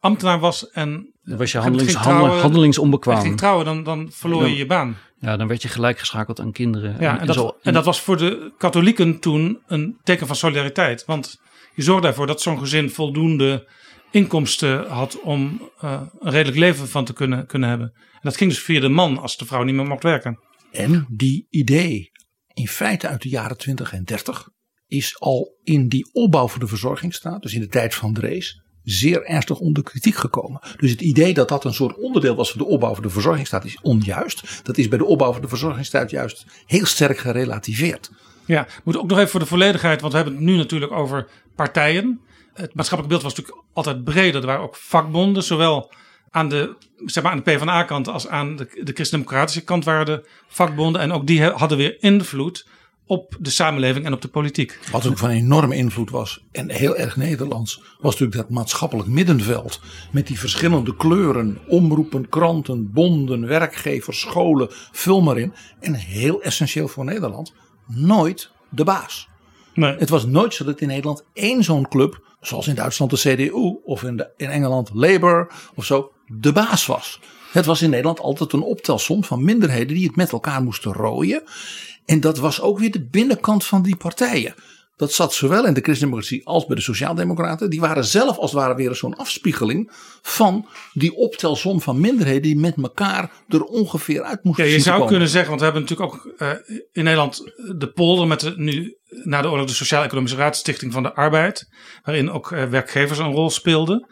ambtenaar was en Dan was je ging handelings, trouwen- handel- handelingsonbekwaam. ging trouwen, dan, dan verloor je je baan. Ja, dan werd je gelijk geschakeld aan kinderen. Ja, en, dat, zo- en dat was voor de katholieken toen een teken van solidariteit. Want je zorgde ervoor dat zo'n gezin voldoende inkomsten had om eh, een redelijk leven van te kunnen, kunnen hebben. En dat ging dus via de man als de vrouw niet meer mocht werken. En die idee, in feite uit de jaren 20 en 30, is al in die opbouw van de verzorgingsstaat, dus in de tijd van Drees, zeer ernstig onder kritiek gekomen. Dus het idee dat dat een soort onderdeel was van de opbouw van de verzorgingsstaat is onjuist. Dat is bij de opbouw van de verzorgingsstaat juist heel sterk gerelativeerd. Ja, moet ook nog even voor de volledigheid, want we hebben het nu natuurlijk over partijen. Het maatschappelijk beeld was natuurlijk altijd breder. Er waren ook vakbonden, zowel aan de, zeg maar aan de PvdA-kant als aan de, de christendemocratische kant waren de vakbonden. En ook die hadden weer invloed op de samenleving en op de politiek. Wat ook van enorme invloed was, en heel erg Nederlands, was natuurlijk dat maatschappelijk middenveld. Met die verschillende kleuren, omroepen, kranten, bonden, werkgevers, scholen, vul maar in. En heel essentieel voor Nederland, nooit de baas. Nee. Het was nooit zo dat in Nederland één zo'n club, zoals in Duitsland de CDU of in, de, in Engeland Labour of zo, de baas was. Het was in Nederland altijd een optelsom van minderheden die het met elkaar moesten rooien. En dat was ook weer de binnenkant van die partijen. dat zat zowel in de christendemocratie als bij de sociaaldemocraten. Die waren zelf als het ware weer zo'n afspiegeling van die optelsom van minderheden die met elkaar er ongeveer uit moesten Ja, je zou komen. kunnen zeggen, want we hebben natuurlijk ook eh, in Nederland de polder met de, nu na de oorlog de Sociaal-Economische Raadstichting van de Arbeid, waarin ook eh, werkgevers een rol speelden.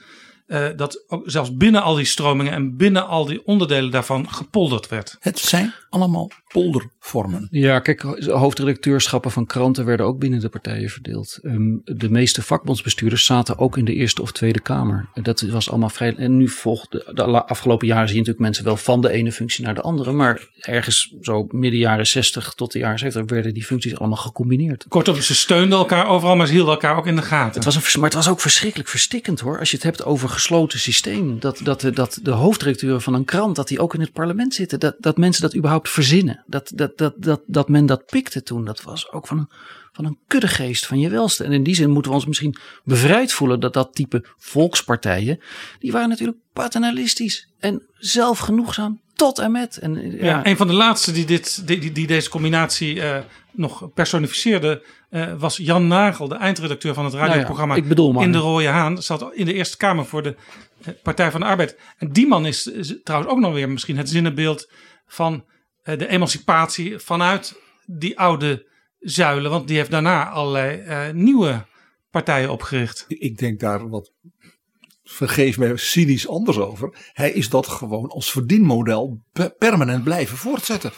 eh, dat ook zelfs binnen al die stromingen en binnen al die onderdelen daarvan gepolderd werd. Het zijn allemaal poldervormen. Ja, kijk, hoofdredacteurschappen van kranten werden ook binnen de partijen verdeeld. Ehm, de meeste vakbondsbestuurders zaten ook in de Eerste of Tweede Kamer. En Dat was allemaal vrij. En nu volgt de, afgelopen jaren zie je natuurlijk mensen wel van de ene functie naar de andere. Maar ergens zo midden jaren 60 tot de jaren 70 werden die functies allemaal gecombineerd. Kortom, ze steunden elkaar overal, maar ze hielden elkaar ook in de gaten. Het was een, maar het was ook verschrikkelijk verstikkend hoor. Als je het hebt over gesloten systeem. Dat, dat, de- dat de hoofdredacteuren van een krant, dat die ook in het parlement zitten. Dat, dat mensen dat überhaupt verzinnen. Dat, dat, dat, dat, dat men dat pikte toen. Dat was ook van een, van een kuddegeest van je welste. En in die zin moeten we ons misschien bevrijd voelen dat dat type volkspartijen. Die waren natuurlijk paternalistisch. En zelfgenoegzaam tot en met. En, ja, Ja, een van de laatste die, dit, die, die, die deze combinatie eh, nog personificeerde eh, was Jan Nagel, de eindredacteur van het radioprogramma Nou ik bedoel. In de Rode Haan. Zat in de Eerste Kamer voor de eh, Partij van de Arbeid. En die man is, is trouwens ook nog weer misschien het zinnenbeeld van eh, de emancipatie vanuit die oude zuilen. Want die heeft daarna allerlei eh, nieuwe partijen opgericht. Ik denk daar wat, vergeef mij, cynisch anders over. Hij is dat gewoon als verdienmodel pe- permanent blijven voortzetten.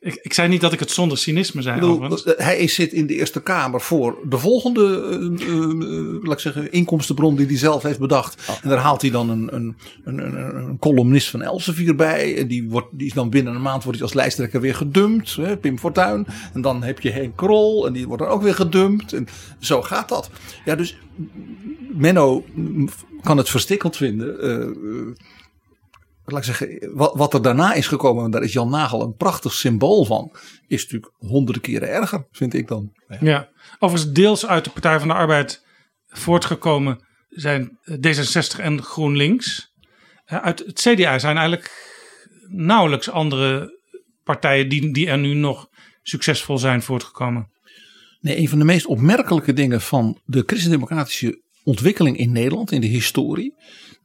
Ik, ik zei niet dat ik het zonder cynisme zei. Bedoel, eh, hij is- zit in de Eerste Kamer voor de volgende eh, eh, laat ik zeggen, inkomstenbron die hij zelf heeft bedacht. En daar haalt hij dan een, een, een, een, een columnist van Elsevier bij. En die, wordt, die is dan binnen een maand wordt hij als lijsttrekker weer gedumpt. Hè, Pim Fortuyn. En dan heb je Henk Krol en die wordt dan ook weer gedumpt. En zo gaat dat. Ja, dus Menno kan het verstikkeld vinden. Laat ik zeggen, wat, wat er daarna is gekomen, en daar is Jan Nagel een prachtig symbool van, is natuurlijk honderden keren erger, vind ik dan. Ja, overigens deels uit de Partij van de Arbeid voortgekomen zijn eh, D66 en GroenLinks. Eh, Uit het CDA zijn eigenlijk nauwelijks andere partijen die, die er nu nog succesvol zijn voortgekomen. Nee, een van de meest opmerkelijke dingen van de christendemocratische ontwikkeling in Nederland, in de historie,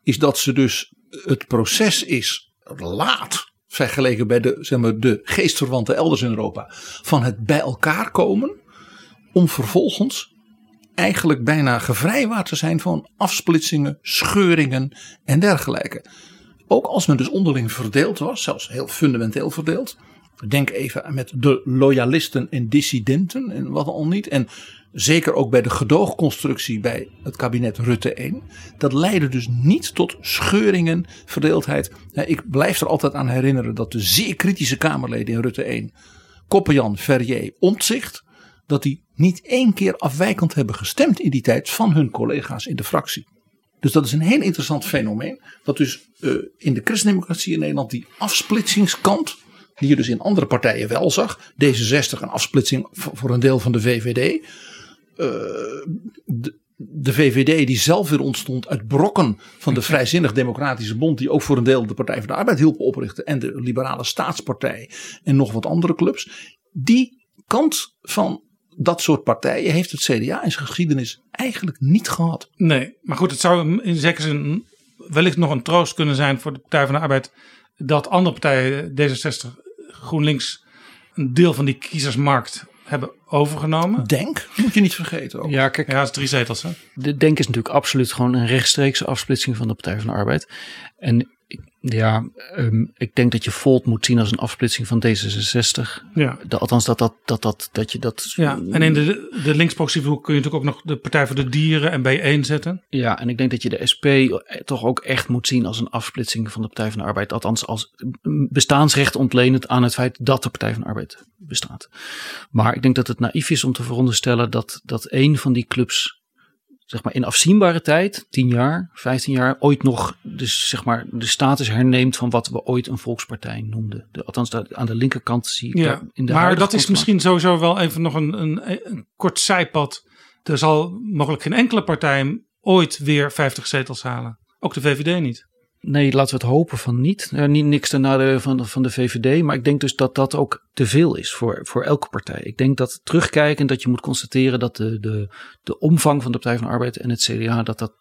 is dat ze dus het proces is laat vergeleken bij de, zeg maar, de geestverwanten elders in Europa, van het bij elkaar komen, om vervolgens eigenlijk bijna gevrijwaard te zijn van afsplitsingen, scheuringen en dergelijke. Ook als men dus onderling verdeeld was, zelfs heel fundamenteel verdeeld. Denk even met de loyalisten en dissidenten en wat al niet. En zeker ook bij de gedoogconstructie bij het kabinet Rutte 1. Dat leidde dus niet tot scheuringen, verdeeldheid. Ik blijf er altijd aan herinneren dat de zeer kritische Kamerleden in Rutte 1, Koppenjan, Verrier, Omtzigt, dat die niet één keer afwijkend hebben gestemd in die tijd van hun collega's in de fractie. Dus dat is een heel interessant fenomeen. Dat dus eh, in de christendemocratie in Nederland die afsplitsingskant, die je dus in andere partijen wel zag, D66 een afsplitsing voor een deel van de VVD. eh, de, de VVD die zelf weer ontstond uit brokken van de Vrijzinnig Democratische Bond, die ook voor een deel de Partij van de Arbeid hielpen oprichten, en de Liberale Staatspartij en nog wat andere clubs. Die kant van dat soort partijen heeft het CDA in zijn geschiedenis eigenlijk niet gehad. Nee, maar goed, het zou in zekere zin wellicht nog een troost kunnen zijn voor de Partij van de Arbeid dat andere partijen, D66, GroenLinks, een deel van die kiezersmarkt hebben overgenomen. Denk, moet je niet vergeten. Ook. ja, kijk, Ja, het is drie zetels. Hè? de Denk is natuurlijk absoluut gewoon een rechtstreekse afsplitsing van de Partij van de Arbeid. En ja, ehm, ik denk dat je Volt moet zien als een afsplitsing van D66. Ja. De, althans, dat, dat, dat, dat, dat je dat. Ja, en in de, de links-progressieve hoek kun je natuurlijk ook nog de Partij voor de Dieren en B1 zetten. Ja, en ik denk dat je de SP toch ook echt moet zien als een afsplitsing van de Partij van de Arbeid. Althans, als bestaansrecht ontlenend aan het feit dat de Partij van de Arbeid bestaat. Maar ik denk dat het naïef is om te veronderstellen dat, dat een van die clubs zeg maar in afzienbare tijd, 10 jaar, 15 jaar, ooit nog dus zeg maar de status herneemt van wat we ooit een volkspartij noemden. De, althans, aan de linkerkant zie ik Ja, in de maar dat is misschien sowieso wel even nog een, een, een kort zijpad. Er zal mogelijk geen enkele partij ooit weer 50 zetels halen. Ook de VVD niet. Nee, laten we het hopen van niet. Uh, niet niks ten nadele van, van de VVD. Maar ik denk dus dat dat ook te veel is voor, voor elke partij. Ik denk dat terugkijkend dat je moet constateren dat de, de, de omvang van de Partij van de Arbeid en het CDA, dat dat,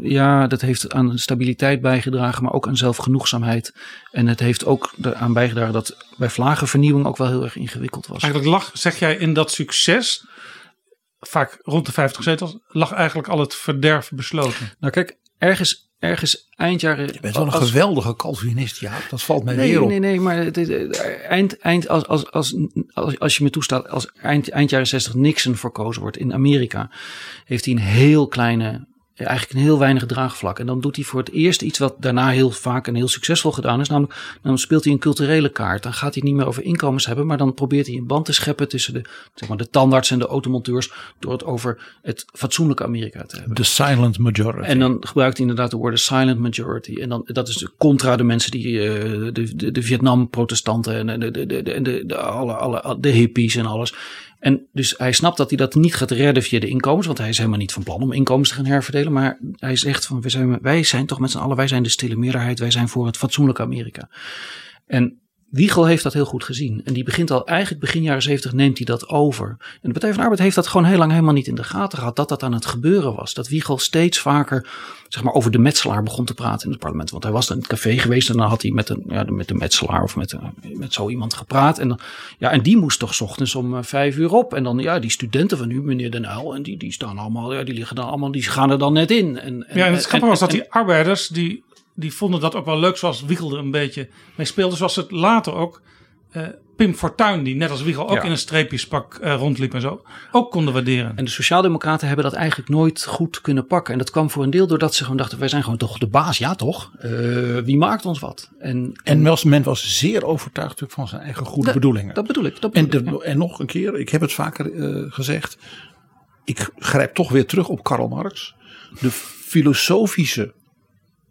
ja, dat heeft aan stabiliteit bijgedragen, maar ook aan zelfgenoegzaamheid. En het heeft ook eraan bijgedragen dat bij vlagenvernieuwing ook wel heel erg ingewikkeld was. Eigenlijk lag, zeg jij, in dat succes vaak rond de 50 zetels, lag eigenlijk al het verderf besloten. Nou kijk, ergens ergens eind jaren. Je bent wel een geweldige Calvinist, ja. Dat valt mij nee, weer op. Nee, nee, maar het, eind, eind als, als, als, als, als je me toestaat, als eind, eind jaren 60 Nixon verkozen wordt in Amerika, heeft hij een heel kleine eigenlijk een heel weinig draagvlak. En dan doet hij voor het eerst iets wat daarna heel vaak en heel succesvol gedaan is. Namelijk, dan speelt hij een culturele kaart. Dan gaat hij niet meer over inkomens hebben, maar dan probeert hij een band te scheppen tussen de, zeg maar, de tandarts en de automonteurs. Door het over het fatsoenlijke Amerika te hebben. De silent majority. En dan gebruikt hij inderdaad de woorden silent majority. En dan, dat is de contra de mensen die, uh, de, de, de Vietnam-protestanten en de, de, de, de, alle, alle, de hippies en alles. En dus hij snapt dat hij dat niet gaat redden via de inkomens, want hij is helemaal niet van plan om inkomens te gaan herverdelen. Maar hij zegt van wij zijn, wij zijn toch met z'n allen, wij zijn de stille meerderheid, wij zijn voor het fatsoenlijke Amerika. En Wiegel heeft dat heel goed gezien. En die begint al eigenlijk begin jaren 70 neemt hij dat over. En de Partij van de Arbeid heeft dat gewoon heel lang helemaal niet in de gaten gehad. Dat dat aan het gebeuren was. Dat Wiegel steeds vaker zeg maar, over de metselaar begon te praten in het parlement. Want hij was dan in het café geweest en dan had hij met, een, ja, met de metselaar of met, met zo iemand gepraat. En, dan, ja, en die moest toch ochtends om uh, vijf uur op. En dan ja, die studenten van u, meneer Den Uyl, en die, die staan allemaal, ja, die liggen dan allemaal, die gaan er dan net in. En, en ja, en het grappige was dat die arbeiders die die vonden dat ook wel leuk, zoals Wiegel er een beetje mee speelde. Zoals het later ook uh, Pim Fortuyn, die net als Wiegel ook ja. in een streepjespak uh, rondliep en zo, ook konden waarderen. En de Sociaaldemocraten hebben dat eigenlijk nooit goed kunnen pakken. En dat kwam voor een deel doordat ze gewoon dachten: wij zijn gewoon toch de baas, ja toch? Uh, wie maakt ons wat? En, en, en men was zeer overtuigd van zijn eigen goede bedoelingen. Dat bedoel ik. Dat bedoel en, de, ik, ja. en nog een keer, ik heb het vaker gezegd. Ik grijp toch weer terug op Karl Marx. De filosofische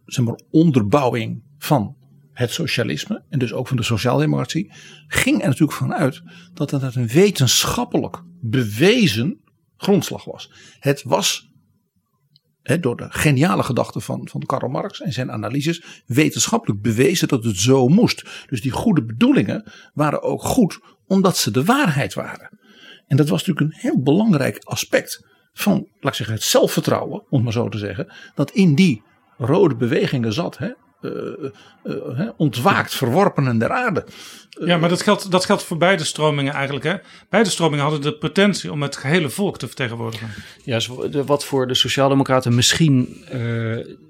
zeg maar, onderbouwing van het socialisme en dus ook van de sociaaldemocratie, ging er natuurlijk vanuit dat het een wetenschappelijk bewezen grondslag was. Het was door de geniale gedachten van, van Karl Marx en zijn analyses wetenschappelijk bewezen dat het zo moest. Dus die goede bedoelingen waren ook goed omdat ze de waarheid waren. En dat was natuurlijk een heel belangrijk aspect van, laat ik zeggen, het zelfvertrouwen, om maar zo te zeggen, dat in die rode bewegingen zat. Hè? Uh, uh, ontwaakt, verworpenen der aarde. Uh, ja, maar dat geldt, dat geldt voor beide stromingen eigenlijk. Hè? Beide stromingen hadden de potentie om het gehele volk te vertegenwoordigen. Ja, wat voor de Sociaaldemocraten misschien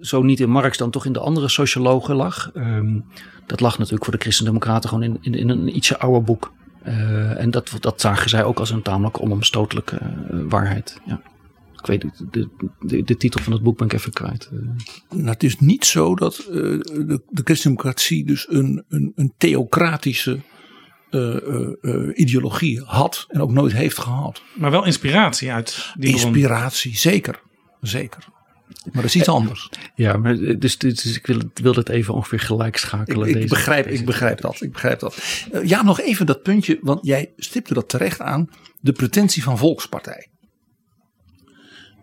zo niet in Marx, dan toch in de andere sociologen lag. Um, dat lag natuurlijk voor de Christendemocraten gewoon in, in, in een ietsje ouder boek. en dat, dat zagen zij ook als een tamelijk onomstotelijke waarheid. Ja. Ik weet de, de, de, de, titel van het boek ben ik even kwijt. Nou, het is niet zo dat uh, de, de christendemocratie dus een, een, een theocratische uh, uh, ideologie had en ook nooit heeft gehad. Maar wel inspiratie uit die Inspiratie, bron. zeker. Zeker. Maar dat is iets anders. Ja, maar dus, dus ik wil, wil het even ongeveer gelijk schakelen. Ik, ik deze, begrijp, deze ik begrijp dat. Ik begrijp dat. ja, nog even dat puntje, want jij stipte dat terecht aan. De pretentie van Volkspartij.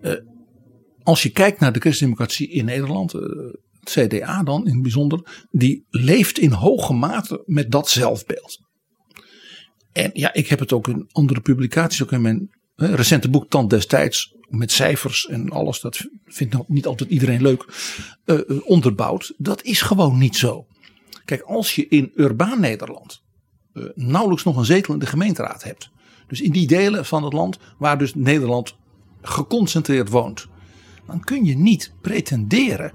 Uh, als je kijkt naar de christendemocratie in Nederland, uh, het CDA dan in het bijzonder, die leeft in hoge mate met dat zelfbeeld. En ja, ik heb het ook in andere publicaties, ook in mijn recente boek Tand destijds, met cijfers en alles, dat vindt niet altijd iedereen leuk, onderbouwd. Dat is gewoon niet zo. Kijk, als je in urbaan Nederland nauwelijks nog een zetel in de gemeenteraad hebt, dus in die delen van het land waar dus Nederland geconcentreerd woont, dan kun je niet pretenderen,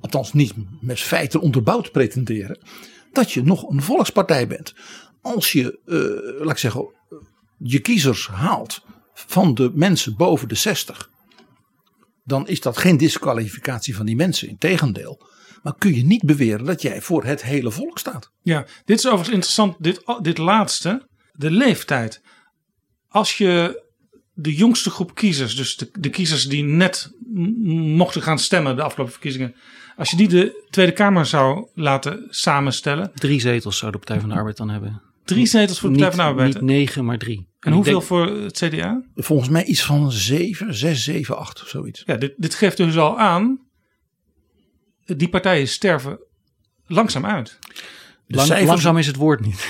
althans niet met feiten onderbouwd pretenderen, dat je nog een volkspartij bent. Als je, uh, laat ik zeggen, je kiezers haalt van de mensen boven de 60, dan is dat geen disqualificatie van die mensen. Integendeel. Maar kun je niet beweren dat jij voor het hele volk staat. Ja, dit is overigens interessant, dit, dit laatste, de leeftijd. Als je de jongste groep kiezers, dus de, de kiezers die net mochten gaan stemmen de afgelopen verkiezingen, als je die de Tweede Kamer zou laten samenstellen. Drie zetels zou de Partij van de Arbeid dan hebben. Drie zetels voor de Partij van de Arbeid? Niet negen, maar drie. En, en hoeveel denk, voor het CDA? Volgens mij iets van zeven, zes, zeven, acht of zoiets. Ja, dit, dit geeft dus al aan die partijen sterven langzaam uit. De, Lang- cijfers, langzaam is het woord niet.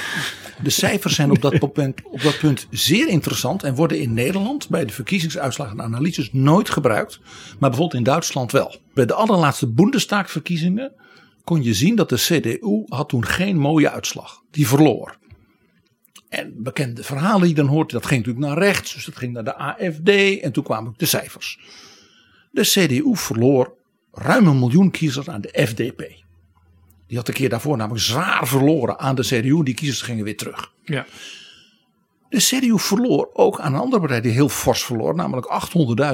De cijfers zijn op dat, punt, op dat punt zeer interessant en worden in Nederland bij de verkiezingsuitslagen en analyses nooit gebruikt. Maar bijvoorbeeld in Duitsland wel. Bij de allerlaatste Bundestagverkiezingen kon je zien dat de CDU had toen geen mooie uitslag. Die verloor. En bekende verhalen die dan hoort, dat ging natuurlijk naar rechts. Dus dat ging naar de AFD en toen kwamen ook de cijfers. De CDU verloor ruim een miljoen kiezers aan de FDP. Die had een keer daarvoor namelijk zwaar verloren aan de CDU. Die kiezers gingen weer terug. Ja. De CDU verloor ook aan een andere partij die heel fors verloor. Namelijk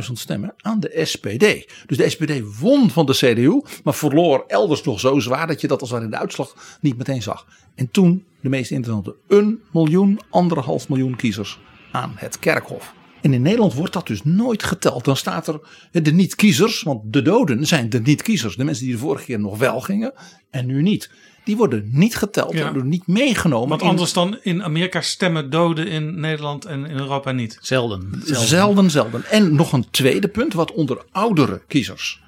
800.000 stemmen aan de SPD. Dus de SPD won van de CDU. Maar verloor elders nog zo zwaar dat je dat als ware in de uitslag niet meteen zag. En toen de meest interessante. Een miljoen, anderhalf miljoen kiezers aan het kerkhof. En in Nederland wordt dat dus nooit geteld. Dan staat er de niet-kiezers, want de doden zijn de niet-kiezers. De mensen die de vorige keer nog wel gingen en nu niet. Die worden niet geteld, Ja. worden niet meegenomen. Want in- anders dan in Amerika stemmen doden in Nederland en in Europa niet. Zelden. Zelden, zelden. En nog een tweede punt, wat onder oudere kiezers,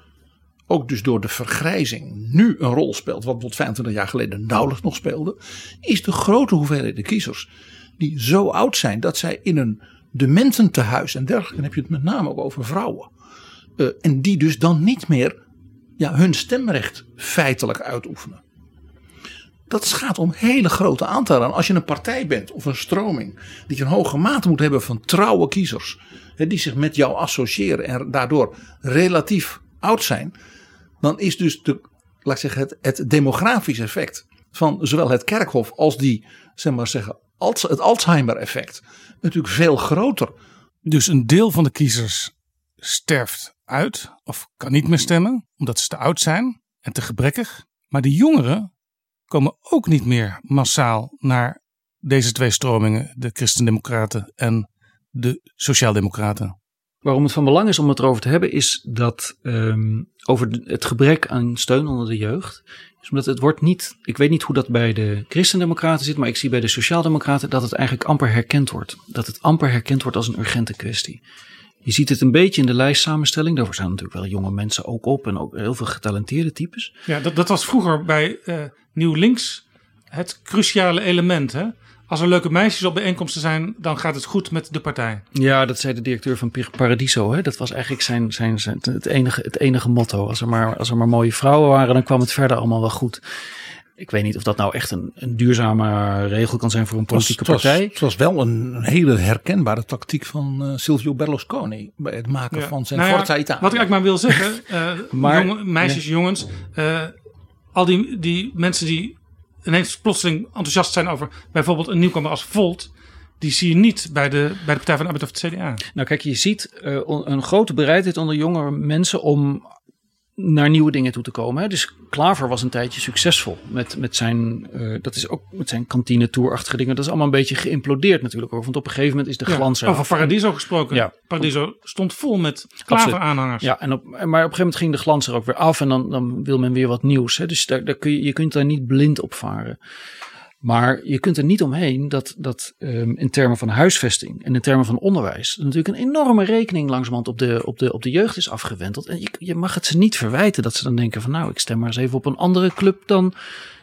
ook dus door de vergrijzing, nu een rol speelt, wat tot 25 jaar geleden nauwelijks nog speelde, is de grote hoeveelheid kiezers die zo oud zijn dat zij in een demententehuis en dergelijke, dan heb je het met name ook over vrouwen, eh, en die dus dan niet meer ja, hun stemrecht feitelijk uitoefenen. Dat gaat om hele grote aantallen. En als je een partij bent of een stroming die een hoge mate moet hebben van trouwe kiezers, hè, die zich met jou associëren en daardoor relatief oud zijn, dan is dus de, laat ik zeggen, het, het demografisch effect van zowel het kerkhof als die, zeg maar zeggen, het Alzheimer effect natuurlijk veel groter. Dus een deel van de kiezers sterft uit of kan niet meer stemmen omdat ze te oud zijn en te gebrekkig. Maar de jongeren komen ook niet meer massaal naar deze twee stromingen, de Christendemocraten en de Sociaaldemocraten. Waarom het van belang is om het erover te hebben, is dat ehm, over het gebrek aan steun onder de jeugd. Is omdat het wordt niet, ik weet niet hoe dat bij de Christendemocraten zit, maar ik zie bij de Sociaaldemocraten dat het eigenlijk amper herkend wordt. Dat het amper herkend wordt als een urgente kwestie. Je ziet het een beetje in de lijstsamenstelling. Daarvoor staan natuurlijk wel jonge mensen ook op en ook heel veel getalenteerde types. Ja, dat, dat was vroeger bij eh, Nieuw Links het cruciale element. Hè? Als er leuke meisjes op bijeenkomsten zijn, dan gaat het goed met de partij. Ja, dat zei de directeur van Paradiso. Hè? Dat was eigenlijk zijn, zijn, zijn, het, enige, het enige motto. Als er, maar, als er maar mooie vrouwen waren, dan kwam het verder allemaal wel goed. Ik weet niet of dat nou echt een, een duurzame regel kan zijn voor een politieke het, was, partij. het was wel een, een hele herkenbare tactiek van eh, Silvio Berlusconi bij het maken Ja. van zijn Nou ja, Forza Italia. Wat ik eigenlijk maar wil zeggen, eh, Maar- jongen- meisjes, jongens, eh, al die, die mensen die ineens plotseling enthousiast zijn over bijvoorbeeld een nieuwkomer als Volt, die zie je niet bij de, bij de Partij van de Arbeid of het CDA. Nou kijk, je ziet eh, een grote bereidheid onder jongere mensen om naar nieuwe dingen toe te komen. Hè. Dus Klaver was een tijdje succesvol met, met zijn, eh, dat is ook met zijn kantine tourachtige dingen. Dat is allemaal een beetje geïmplodeerd natuurlijk. ook, Want op een gegeven moment is de Ja, glans er over. Paradiso gesproken. Ja. Paradiso stond vol met Klaver-aanhangers. Ja, en op, maar op een gegeven moment ging de glans er ook weer af en dan, dan wil men weer wat nieuws. Hè. Dus daar, daar kun je, je kunt daar niet blind op varen. Maar je kunt er niet omheen dat, dat ehm, in termen van huisvesting en in termen van onderwijs er natuurlijk een enorme rekening langzamerhand op de, op de, op de jeugd is afgewenteld. En je, je mag het ze niet verwijten dat ze dan denken van nou, ik stem maar eens even op een andere club dan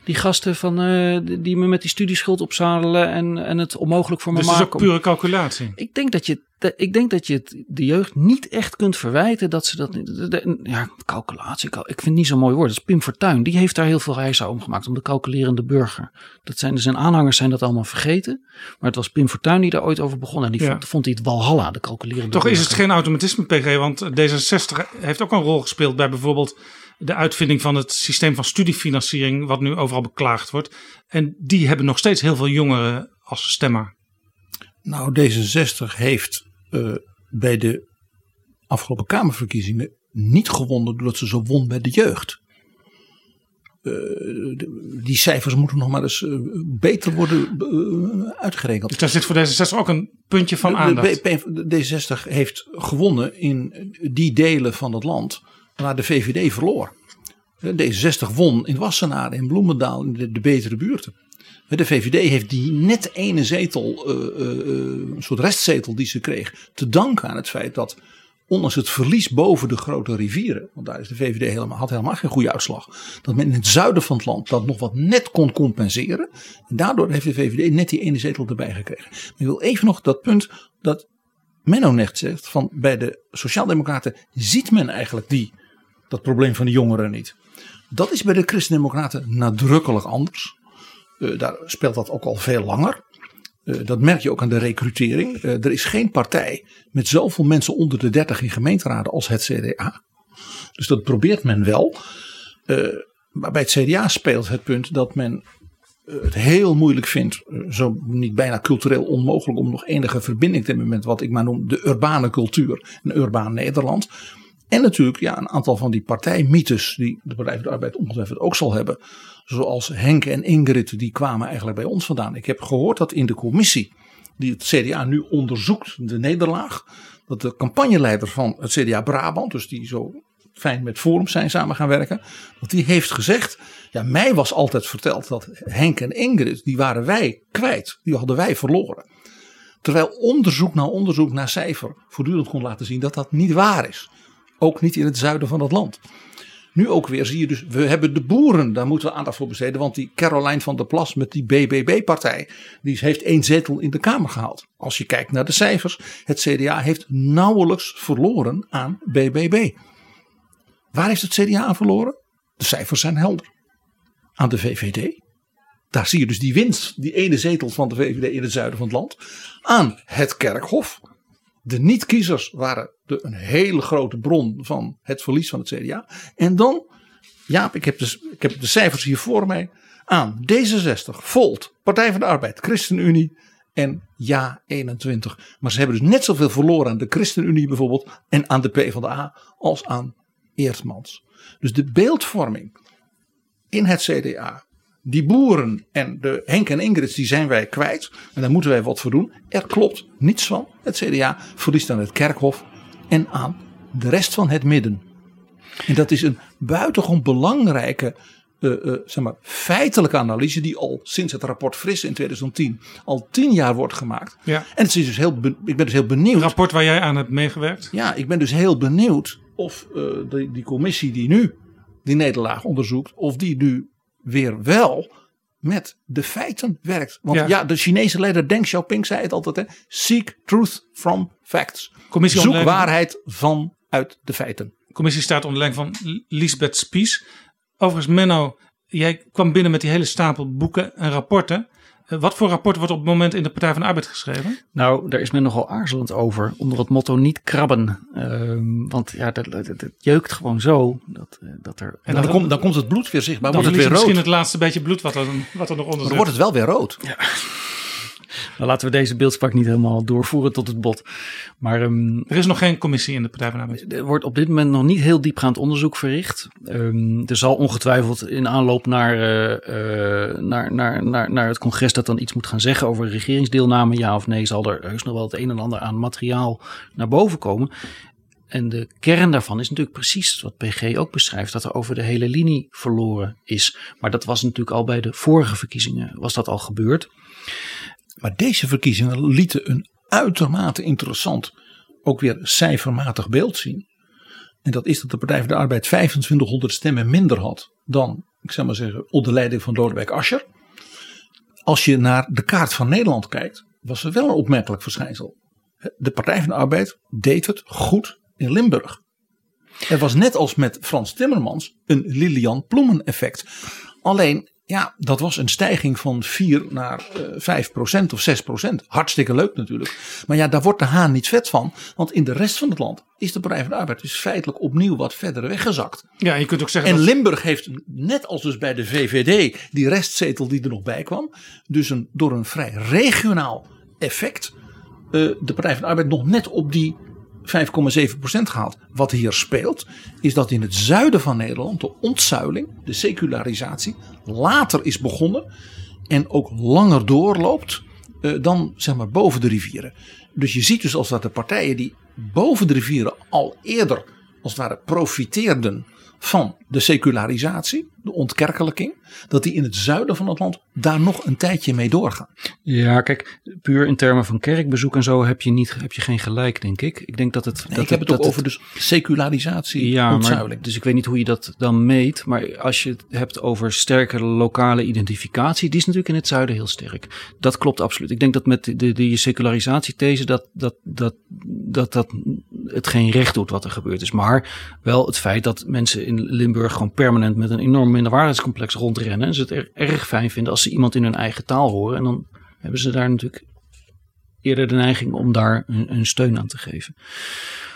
die gasten van, eh, die- me met die studieschuld opzadelen en, en het onmogelijk voor me Dus het is maken. ook pure calculatie. Ik denk dat je, de- ik denk dat je het de jeugd niet echt kunt verwijten dat ze dat. de- de- ja, calculatie. cal- Ik vind het niet zo'n mooi woord. Dat is Pim Fortuyn. Die heeft daar heel veel reizen om gemaakt. Om de calculerende burger. Dat zijn, zijn aanhangers zijn dat allemaal vergeten. Maar het was Pim Fortuyn die daar ooit over begon. En die Ja. vond, vond hij het Walhalla, de calculerende Toch is het geen automatisme, PG, want D66 heeft ook een rol gespeeld bij bijvoorbeeld de uitvinding van het systeem van studiefinanciering, wat nu overal beklaagd wordt. En die hebben nog steeds heel veel jongeren als stemmer. Nou, D66 heeft eh, bij de afgelopen Kamerverkiezingen niet gewonnen doordat ze zo won bij de jeugd. Eh, de- die cijfers moeten nog maar eens eh, beter worden eh, uitgerekend. Dus daar zit voor D66 ook een puntje van aandacht. De, B- de D60 heeft gewonnen in die delen van het land waar de VVD verloor. D60 won in Wassenaar, in Bloemendaal, in de betere buurten. De VVD heeft die net ene zetel, eh, eh, eh, een soort restzetel die ze kreeg, te danken aan het feit dat ondanks het verlies boven de grote rivieren, want daar is de VVD helemaal, had helemaal geen goede uitslag, dat men in het zuiden van het land dat nog wat net kon compenseren. En daardoor heeft de VVD net die ene zetel erbij gekregen. Ik wil even nog dat punt dat Menno net zegt, van bij de Sociaaldemocraten ziet men eigenlijk die, dat probleem van de jongeren niet. Dat is bij de Christendemocraten nadrukkelijk anders. Uh, daar speelt dat ook al veel langer. Uh, dat merk je ook aan de recrutering. Uh, er is geen partij met zoveel mensen onder de 30 in gemeenteraden als het CDA. Dus dat probeert men wel. maar bij het CDA speelt het punt dat men het heel moeilijk vindt, zo niet bijna cultureel onmogelijk om nog enige verbinding te hebben met wat ik maar noem de urbane cultuur, een urbaan Nederland. En natuurlijk ja, een aantal van die partijmythes die de Partij van de Arbeid ongetwijfeld ook zal hebben. Zoals Henk en Ingrid, die kwamen eigenlijk bij ons vandaan. Ik heb gehoord dat in de commissie die het CDA nu onderzoekt, de nederlaag. Dat de campagneleider van het CDA Brabant, dus die zo fijn met Forum zijn samen gaan werken. Dat die heeft gezegd, ja mij was altijd verteld dat Henk en Ingrid, die waren wij kwijt. Die hadden wij verloren. Terwijl onderzoek na onderzoek naar cijfer voortdurend kon laten zien dat dat niet waar is. Ook niet in het zuiden van het land. Nu ook weer zie je dus, we hebben de boeren, daar moeten we aandacht voor besteden. Want die Caroline van der Plas met die BBB-partij, die heeft één zetel in de Kamer gehaald. Als je kijkt naar de cijfers, het CDA heeft nauwelijks verloren aan BBB. Waar heeft het CDA aan verloren? De cijfers zijn helder. Aan de VVD. Daar zie je dus die winst, die ene zetel van de VVD in het zuiden van het land. Aan het Kerkhof. De niet-kiezers waren de, een hele grote bron van het verlies van het CDA. En dan, Jaap, ik heb, de, ik heb de cijfers hier voor mij. Aan D66, Volt, Partij van de Arbeid, ChristenUnie en Ja 21. Maar ze hebben dus net zoveel verloren aan de ChristenUnie bijvoorbeeld en aan de PvdA als aan Eertmans. Dus de beeldvorming in het CDA die boeren en de Henk en Ingrid, die zijn wij kwijt. En daar moeten wij wat voor doen. Er klopt niets van. Het CDA verliest aan het kerkhof en aan de rest van het midden. En dat is een buitengewoon belangrijke uh, uh, zeg maar, feitelijke analyse die al sinds het rapport Fris in 2010 al tien jaar wordt gemaakt. Ja. En het is dus heel, ik ben dus heel benieuwd. Een rapport waar jij aan hebt meegewerkt? Ja, ik ben dus heel benieuwd of uh, die, die commissie die nu die nederlaag onderzoekt, of die nu weer wel met de feiten werkt. Want ja, ja de Chinese leider Deng Xiaoping zei het altijd: hè, seek truth from facts. Commissie Zoek waarheid vanuit de feiten. De commissie staat onder leiding van Lisbeth Spies. Overigens, Menno, jij kwam binnen met die hele stapel boeken en rapporten. Wat voor rapport wordt op het moment in de Partij van de Arbeid geschreven? Nou, daar is men nogal aarzelend over. Onder het motto niet krabben. Uh, want ja, dat, dat, dat, jeukt gewoon zo. Dat, eh, dat er, en dan, dan, komt, dan komt het bloed weer zichtbaar. Dan wordt het weer rood. misschien het laatste beetje bloed wat er, wat er nog onder zit. Dan wordt het wel weer rood. Ja. Nou, laten we deze beeldspraak niet helemaal doorvoeren tot het bot. Maar um, er is nog geen commissie in de Partij van de Arbeid. Er wordt op dit moment nog niet heel diepgaand onderzoek verricht. Um, er zal ongetwijfeld in aanloop naar, uh, uh, naar, naar, naar, naar het congres dat dan iets moet gaan zeggen over regeringsdeelname, ja of nee, zal er heus nog wel het een en ander aan materiaal naar boven komen. En de kern daarvan is natuurlijk precies wat PG ook beschrijft, dat er over de hele linie verloren is. Maar dat was natuurlijk al bij de vorige verkiezingen, was dat al gebeurd. Maar deze verkiezingen lieten een uitermate interessant, ook weer cijfermatig beeld zien. En dat is dat de Partij van de Arbeid 2500 stemmen minder had dan, ik zou maar zeggen, onder leiding van Lodewijk Asscher. Als je naar de kaart van Nederland kijkt, was er wel een opmerkelijk verschijnsel. De Partij van de Arbeid deed het goed in Limburg. Het was net als met Frans Timmermans een Lilian Ploemen effect. Alleen ja, dat was een stijging van 4 naar uh, eh, 5 procent of 6 procent. Hartstikke leuk natuurlijk. Maar ja, daar wordt de haan niet vet van. Want in de rest van het land is de Partij van de Arbeid dus feitelijk opnieuw wat verder weggezakt. Ja, je kunt ook zeggen. En Limburg heeft, net als dus bij de VVD, die restzetel die er nog bij kwam. Dus een, door een vrij regionaal effect. Uh, de Partij van de Arbeid nog net op die 5,7% gehaald. Wat hier speelt, is dat in het zuiden van Nederland de ontzuiling, de secularisatie, later is begonnen en ook langer doorloopt uh, dan zeg maar boven de rivieren. Dus je ziet dus als dat de partijen die boven de rivieren al eerder als het ware profiteerden van de secularisatie, de ontkerkelijking, dat die in het zuiden van het land daar nog een tijdje mee doorgaan. Ja, kijk, puur in termen van kerkbezoek en zo heb je, niet, heb je geen gelijk, denk ik. Ik denk dat het. Nee, dat ik heb het ook over dus secularisatie, Ja, maar, dus ik weet niet hoe je dat dan meet. Maar als je het hebt over sterke lokale identificatie, die is natuurlijk in het zuiden heel sterk. Dat klopt absoluut. Ik denk dat met de, de, de secularisatiethese dat, dat, dat, dat, dat het geen recht doet wat er gebeurd is. Maar wel het feit dat mensen in Limburg gewoon permanent met een enorm minderwaardigheidscomplex rondrennen. En ze het er, erg fijn vinden als ze iemand in hun eigen taal horen. En dan hebben ze daar natuurlijk eerder de neiging om daar hun, hun steun aan te geven.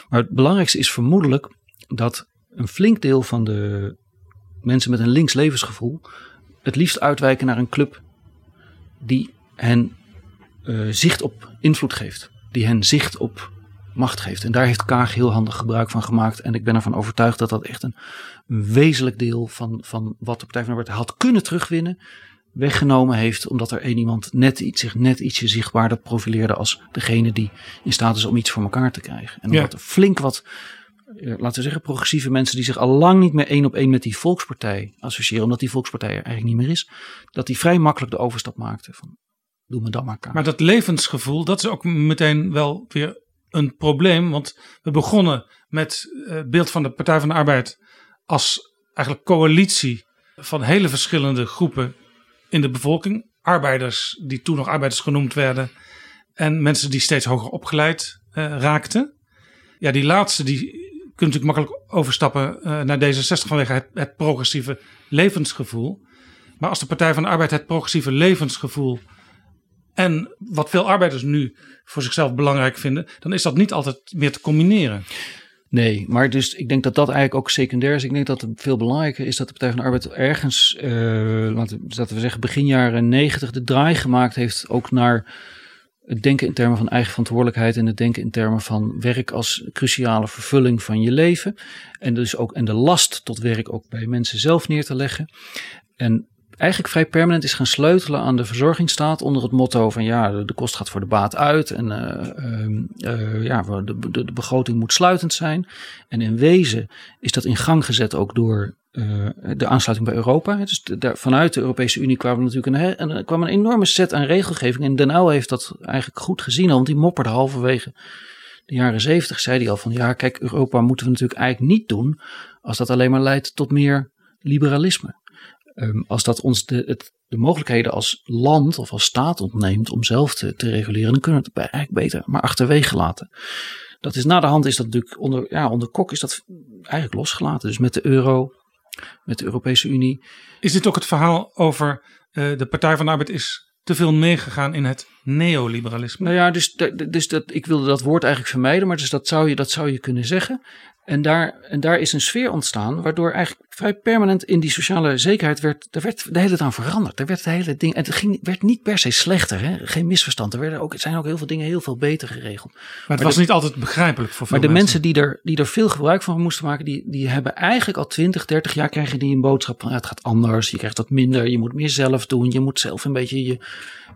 Maar het belangrijkste is vermoedelijk dat een flink deel van de mensen met een links levensgevoel het liefst uitwijken naar een club die hen eh, zicht op invloed geeft. Die hen zicht op macht geeft. En daar heeft Kaag heel handig gebruik van gemaakt. En ik ben ervan overtuigd dat dat echt een, een wezenlijk deel van, van wat de Partij van de Arbeid had kunnen terugwinnen. Weggenomen heeft omdat er één iemand net iets, zich net ietsje zichtbaarder profileerde als degene die in staat is om iets voor elkaar te krijgen. En Ja. omdat er flink wat eh, laten we zeggen, progressieve mensen die zich al lang niet meer één op één met die volkspartij associëren, omdat die volkspartij er eigenlijk niet meer is, dat die vrij makkelijk de overstap maakten van doe me dan maar kaart. Maar dat levensgevoel, dat is ook meteen wel weer een probleem. Want we begonnen met het beeld van de Partij van de Arbeid als eigenlijk coalitie van hele verschillende groepen in de bevolking. Arbeiders die toen nog arbeiders genoemd werden. En mensen die steeds hoger opgeleid eh, raakten. Ja, die laatste die kunnen natuurlijk makkelijk overstappen eh, naar D66 vanwege het progressieve levensgevoel. Maar als de Partij van de Arbeid het progressieve levensgevoel en wat veel arbeiders nu voor zichzelf belangrijk vinden, dan is dat niet altijd meer te combineren. Nee, maar dus ik denk dat dat eigenlijk ook secundair is. Ik denk dat het veel belangrijker is dat de Partij van de Arbeid ergens, eh, laten, we- zeggen, begin jaren negentig de draai gemaakt heeft ook naar het denken in termen van eigen verantwoordelijkheid en het denken in termen van werk als cruciale vervulling van je leven. En dus ook en de last tot werk ook bij mensen zelf neer te leggen. En eigenlijk vrij permanent is gaan sleutelen aan de verzorgingsstaat onder het motto van ja, de, kost gaat voor de baat uit en eh, ehm, eh, ja, de, de, de begroting moet sluitend zijn. En in wezen is dat in gang gezet ook door eh, de aansluiting bij Europa. Dus vanuit de Europese Unie kwamen natuurlijk een, een, kwam een enorme set aan regelgeving. En Den Uyl heeft dat eigenlijk goed gezien, want die mopperde halverwege de jaren zeventig. Zei hij al van ja, kijk, Europa moeten we natuurlijk eigenlijk niet doen als dat alleen maar leidt tot meer liberalisme. Ehm, als dat ons de, het, de mogelijkheden als land of als staat ontneemt om zelf te, te reguleren, dan kunnen we het eigenlijk beter maar achterwege laten. Dat is na de hand is dat natuurlijk onder, ja, onder Kok is dat eigenlijk losgelaten. Dus met de euro, met de Europese Unie. Is dit ook het verhaal over eh, de Partij van de Arbeid is te veel meegegaan in het neoliberalisme? Nou ja, dus, dus dat, ik wilde dat woord eigenlijk vermijden, maar dus dat zou je, dat zou je kunnen zeggen. En daar, en daar is een sfeer ontstaan, waardoor eigenlijk vrij permanent in die sociale zekerheid werd, er werd de hele tijd aan veranderd. Er werd de hele ding, en het ging, werd niet per se slechter, hè? geen misverstand. Er werden ook, het zijn ook heel veel dingen heel veel beter geregeld. Maar het was niet altijd begrijpelijk voor veel Maar de mensen. mensen die er, die er veel gebruik van moesten maken, die, die hebben eigenlijk al 20, 30 jaar krijgen die een boodschap van ja, het gaat anders, je krijgt wat minder, je moet meer zelf doen, je moet zelf een beetje je,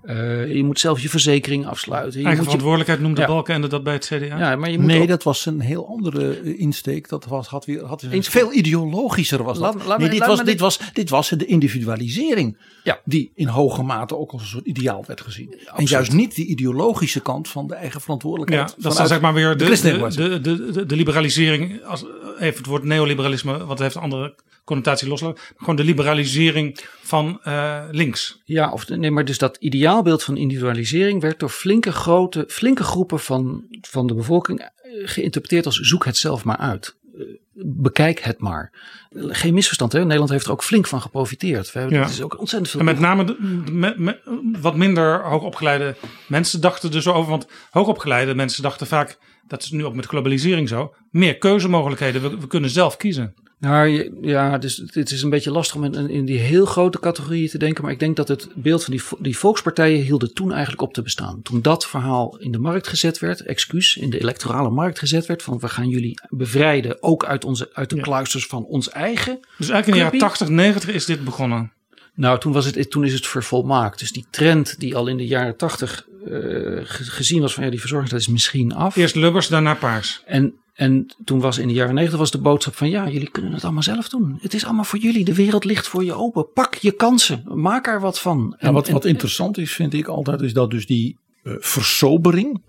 eh, je moet zelf je verzekering afsluiten. Je Eigen moet je, verantwoordelijkheid noemde Ja. Balkenende dat bij het CDA. ja, maar je moet Nee, ook- dat was een heel andere eh, insteek. Dat was, had weer, had weer Eens- veel ideologischer was dat. Laat- laat me- nee, dit, was, dit, dit- was, dit was de individualisering. Ja. Die in hoge mate ook als een soort ideaal werd gezien. En juist niet die ideologische kant van de eigen Ja, verantwoordelijkheid. dat is zeg maar weer de de, de, de, de, de liberalisering, als, even het woord neoliberalisme, want het heeft een andere connotatie loslaten. Gewoon de liberalisering van eh, links. Ja, of, nee, maar dus dat ideaalbeeld van individualisering werd door flinke, grote, flinke groepen van, van de bevolking eh, geïnterpreteerd als zoek het zelf maar uit. Eh, Bekijk het maar. Geen misverstand, hè? Nederland heeft er ook flink van geprofiteerd. We hebben, Ja. Het is ook ontzettend veel. En met name de, de- me- me- wat minder hoogopgeleide mensen dachten er zo over. Want hoogopgeleide mensen dachten vaak, dat is nu ook met globalisering zo, meer keuzemogelijkheden. We, we kunnen zelf kiezen. Nou ja, dus het is een beetje lastig om in, in die heel grote categorieën te denken. Maar ik denk dat het beeld van die, die volkspartijen hielden toen eigenlijk op te bestaan. Toen dat verhaal in de markt gezet werd, excuus, in de electorale markt gezet werd. Van we gaan jullie bevrijden, ook uit, onze, uit de Ja. kluisters van ons eigen. Dus eigenlijk in de jaren Clubie? 80, 90 is dit begonnen. Nou, toen, was het, toen is het vervolmaakt. Dus die trend die al in de jaren tachtig eh, ge- gezien was van ja, die verzorging dat is misschien af. Eerst Lubbers, daarna Paars. En, En toen was in de jaren negentig was de boodschap van ja, jullie kunnen het allemaal zelf doen. Het is allemaal voor jullie. De wereld ligt voor je open. Pak je kansen. Maak er wat van. Ja, wat, wat interessant is, vind ik altijd, is dat dus die uh, versobering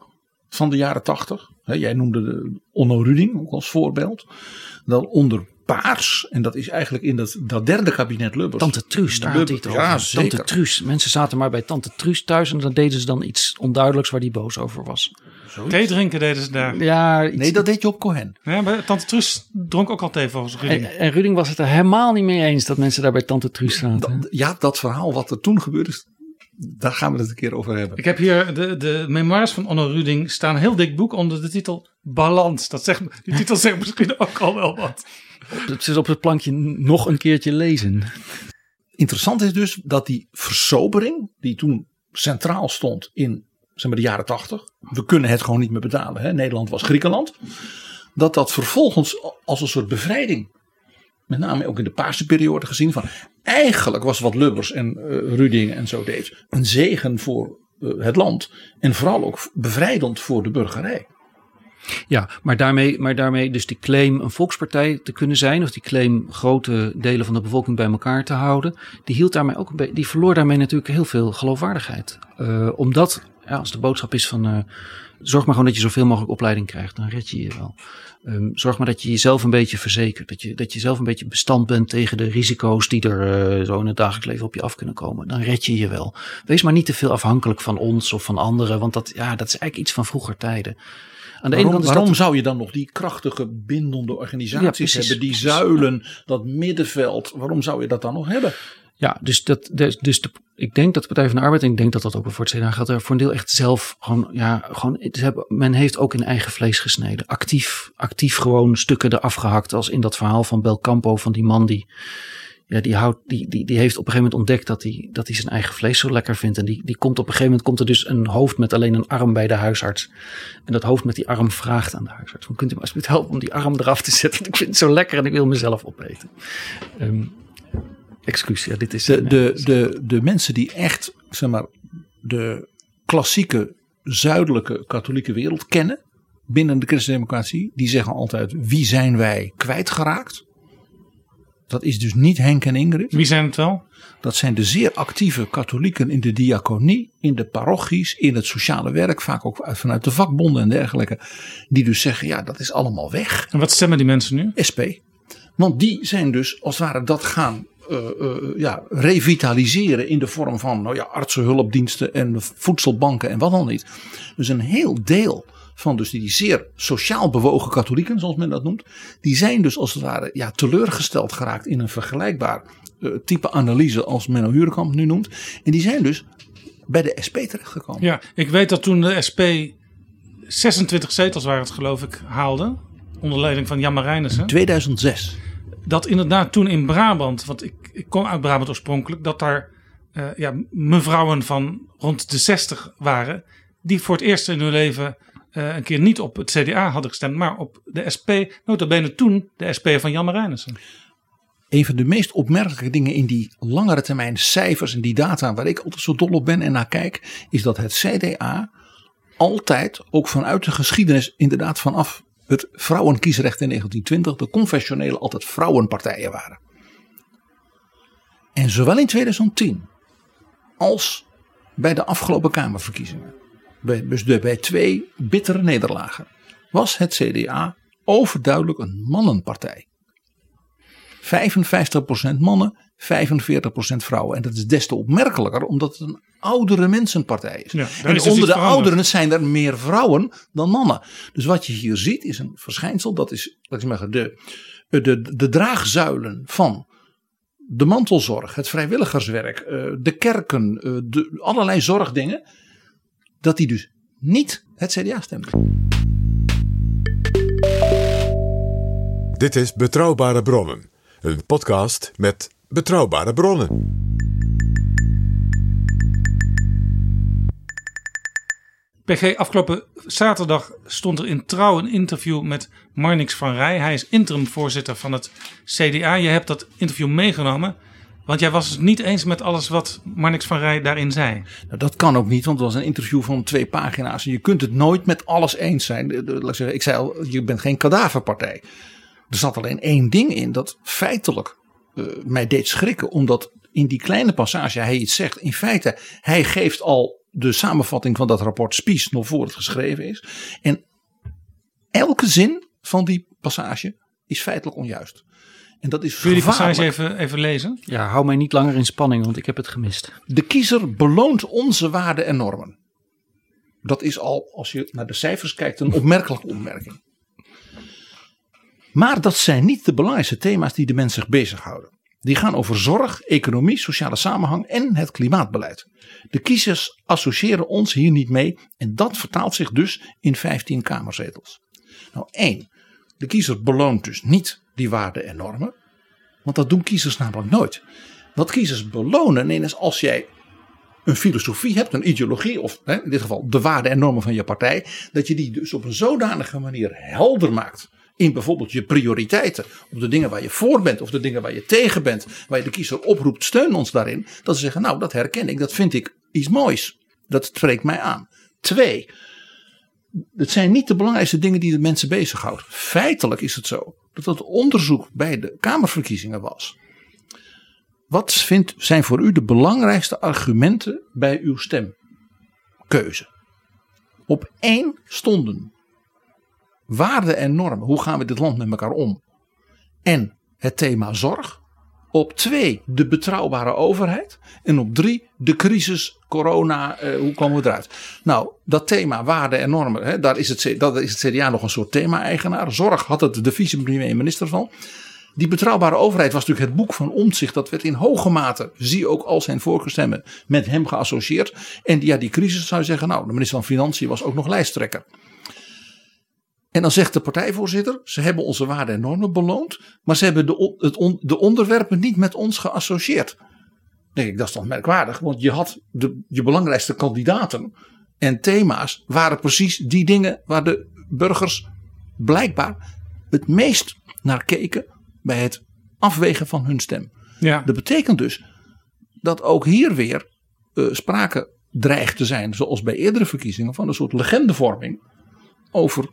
van de jaren tachtig. Jij noemde de Onno Ruding ook als voorbeeld. Dan onder paars, en dat is eigenlijk in dat, dat derde kabinet Lubbers. Tante Truus, daar Lubbers, had hij het ja, zeker. Tante Truus. Mensen zaten maar bij Tante Truus thuis en dan deden ze dan iets onduidelijks waar die boos over was. Thee drinken deden ze daar. Ja, iets- Nee, dat deed je op Cohen. Ja, maar Tante Truus dronk ook al thee volgens Ruding. En, en Ruding was het er helemaal niet mee eens dat mensen daar bij Tante Truus zaten. Dat- ja, dat verhaal wat er toen gebeurde, is, daar gaan we het een keer over hebben. Ik heb hier de, de memoirs van Onno Ruding staan. Een heel dik boek onder de titel Balans. Dat zegt, die titel zegt misschien ook al wel wat. Het is op het plankje nog een keertje lezen. Interessant is dus dat die versobering, die toen centraal stond in zeg maar, de jaren tachtig. We kunnen het gewoon niet meer betalen. Hè? Nederland was Griekenland. Dat dat vervolgens als een soort bevrijding. Met name ook in de paarse periode gezien. Van, eigenlijk was wat Lubbers en Ruding en zo deed. Een zegen voor eh, het land. En vooral ook bevrijdend voor de burgerij. Ja, maar daarmee, maar daarmee dus die claim een volkspartij te kunnen zijn, of die claim grote delen van de bevolking bij elkaar te houden, die, hield daarmee ook een die verloor daarmee natuurlijk heel veel geloofwaardigheid. Eh, omdat, ja, als de boodschap is van, eh, zorg maar gewoon dat je zoveel mogelijk opleiding krijgt, dan red je je wel. Ehm, zorg maar dat je jezelf een beetje verzekert, dat je, dat je zelf een beetje bestand bent tegen de risico's die er eh, zo in het dagelijks leven op je af kunnen komen. Dan red je je wel. Wees maar niet te veel afhankelijk van ons of van anderen, want dat, ja, dat is eigenlijk iets van vroeger tijden. Aan de ene Waarom, kant is waarom dat, zou je dan nog die krachtige bindende organisaties hebben? Die zuilen, dat middenveld. Waarom zou je dat dan nog hebben? Ja, dus, dat, dus, dus de, ik denk dat de Partij van de Arbeid, en ik denk dat dat ook voor het CDA geldt, er voor een deel echt zelf gewoon, ja, gewoon, hebben, men heeft ook in eigen vlees gesneden. Actief, actief gewoon stukken eraf gehakt, als in dat verhaal van Belcampo, van die man die, ja, die, houdt, die, die, die heeft op een gegeven moment ontdekt dat hij, dat hij zijn eigen vlees zo lekker vindt. En die, die komt op een gegeven moment, komt er dus een hoofd met alleen een arm bij de huisarts. En dat hoofd met die arm vraagt aan de huisarts, van, kunt u me alsjeblieft helpen om die arm eraf te zetten? Ik vind het zo lekker en ik wil mezelf opeten. Ehm excuus, ja, dit is... De, de, de, de mensen die echt, zeg maar, de klassieke zuidelijke katholieke wereld kennen. Binnen de christendemocratie. Die zeggen altijd, wie zijn wij kwijtgeraakt? Dat is dus niet Henk en Ingrid. Wie zijn het wel? Dat zijn de zeer actieve katholieken in de diaconie, in de parochies, in het sociale werk, vaak ook uit- vanuit de vakbonden en dergelijke. Die dus zeggen, ja, dat is allemaal weg. En wat stemmen die mensen nu? SP. Want die zijn dus als het ware dat gaan eh, eh, ja, revitaliseren in de vorm van nou ja, artsenhulpdiensten en voedselbanken en wat dan niet. Dus een heel deel van dus die zeer sociaal bewogen katholieken, zoals men dat noemt, die zijn dus als het ware ja, teleurgesteld geraakt in een vergelijkbaar eh, type analyse als Menno Hurekamp nu noemt. En die zijn dus bij de SP terechtgekomen. Ja, ik weet dat toen de SP 26 zetels waren het geloof ik haalde. Onder leiding van Jan Marijnissen. 2006. dat inderdaad toen in Brabant, want ik, ik kom uit Brabant oorspronkelijk, dat daar eh, ja, mevrouwen van rond de 60 waren, die voor het eerst in hun leven eh, een keer niet op het CDA hadden gestemd, maar op de SP, notabene toen de SP van Jan Marijnissen. een van de meest opmerkelijke dingen in die langere termijn cijfers en die data waar ik altijd zo dol op ben en naar kijk, is dat het CDA altijd, ook vanuit de geschiedenis, inderdaad vanaf het vrouwenkiesrecht in 1920, de confessionele altijd vrouwenpartijen waren. En zowel in 2010 als bij de afgelopen Kamerverkiezingen, bij, dus de- bij twee bittere nederlagen, was het CDA overduidelijk een mannenpartij. 55% mannen, 45% vrouwen. En dat is des te opmerkelijker omdat het een oudere mensenpartij is. Ja, en is dus onder de ouderen zijn er meer vrouwen dan mannen. Dus wat je hier ziet is een verschijnsel. Dat is laat ik zeggen, de, de, de draagzuilen van de mantelzorg, het vrijwilligerswerk, eh, de kerken, eh, de, allerlei zorgdingen. Dat die dus niet het CDA stemmen. Dit is Betrouwbare Bronnen, een podcast met betrouwbare bronnen. PG, afgelopen zaterdag stond er in Trouw een interview met Marnix van Rij. Hij is interim voorzitter van het CDA. Je hebt dat interview meegenomen. Want jij was het niet eens met alles wat Marnix van Rij daarin zei. Nou, dat kan ook niet, want het was een interview van twee pagina's. Je kunt het nooit met alles eens zijn. Ik zei al, je bent geen kadaverpartij. Er zat alleen één ding in dat feitelijk eh, mij deed schrikken. Omdat in die kleine passage hij iets zegt. In feite, hij geeft al de samenvatting van dat rapport Spies nog voor het geschreven is. En elke zin van die passage is feitelijk onjuist. En dat is Kun je die passage even, even lezen? Ja, hou mij niet langer in spanning, want ik heb het gemist. De kiezer beloont onze waarden en normen. Dat is al, als je naar de cijfers kijkt, een opmerkelijke opmerking. Maar dat zijn niet de belangrijkste thema's die de mens zich bezighouden. Die gaan over zorg, economie, sociale samenhang en het klimaatbeleid. De kiezers associëren ons hier niet mee en dat vertaalt zich dus in 15 kamerzetels. Nou één, de kiezer beloont dus niet die waarden en normen. Want dat doen kiezers namelijk nooit. Wat kiezers belonen is als jij een filosofie hebt, een ideologie, of in dit geval de waarden en normen van je partij, dat je die dus op een zodanige manier helder maakt. In bijvoorbeeld je prioriteiten, op de dingen waar je voor bent of de dingen waar je tegen bent, waar je de kiezer oproept, steun ons daarin. Dat ze zeggen, nou dat herken ik, dat vind ik iets moois. Dat spreekt mij aan. Twee, het zijn niet de belangrijkste dingen die de mensen bezighoudt. Feitelijk is het zo dat het onderzoek bij de Kamerverkiezingen was. Wat vindt, zijn voor u de belangrijkste argumenten bij uw stemkeuze? Op één stonden waarden en normen. Hoe gaan we dit land met elkaar om? En het thema zorg. Op twee de betrouwbare overheid. En op drie de crisis, corona, eh, hoe komen we eruit? Nou, dat thema waarden en normen, hè, daar is het, dat is het CDA nog een soort thema-eigenaar. Zorg had het de vicepremier-minister van. Die betrouwbare overheid was natuurlijk het boek van Omtzigt. Dat werd in hoge mate, zie ook al zijn voorkeurstemmen, met hem geassocieerd. En ja, die crisis zou je zeggen, nou, de minister van Financiën was ook nog lijsttrekker. En dan zegt de partijvoorzitter, ze hebben onze waarden en normen beloond, maar ze hebben de, het on- de onderwerpen niet met ons geassocieerd. Dan denk ik, dat is toch merkwaardig, want je had de, je belangrijkste kandidaten en thema's waren precies die dingen waar de burgers blijkbaar het meest naar keken bij het afwegen van hun stem. Ja. Dat betekent dus dat ook hier weer eh, sprake dreigt te zijn, zoals bij eerdere verkiezingen, van een soort legendevorming over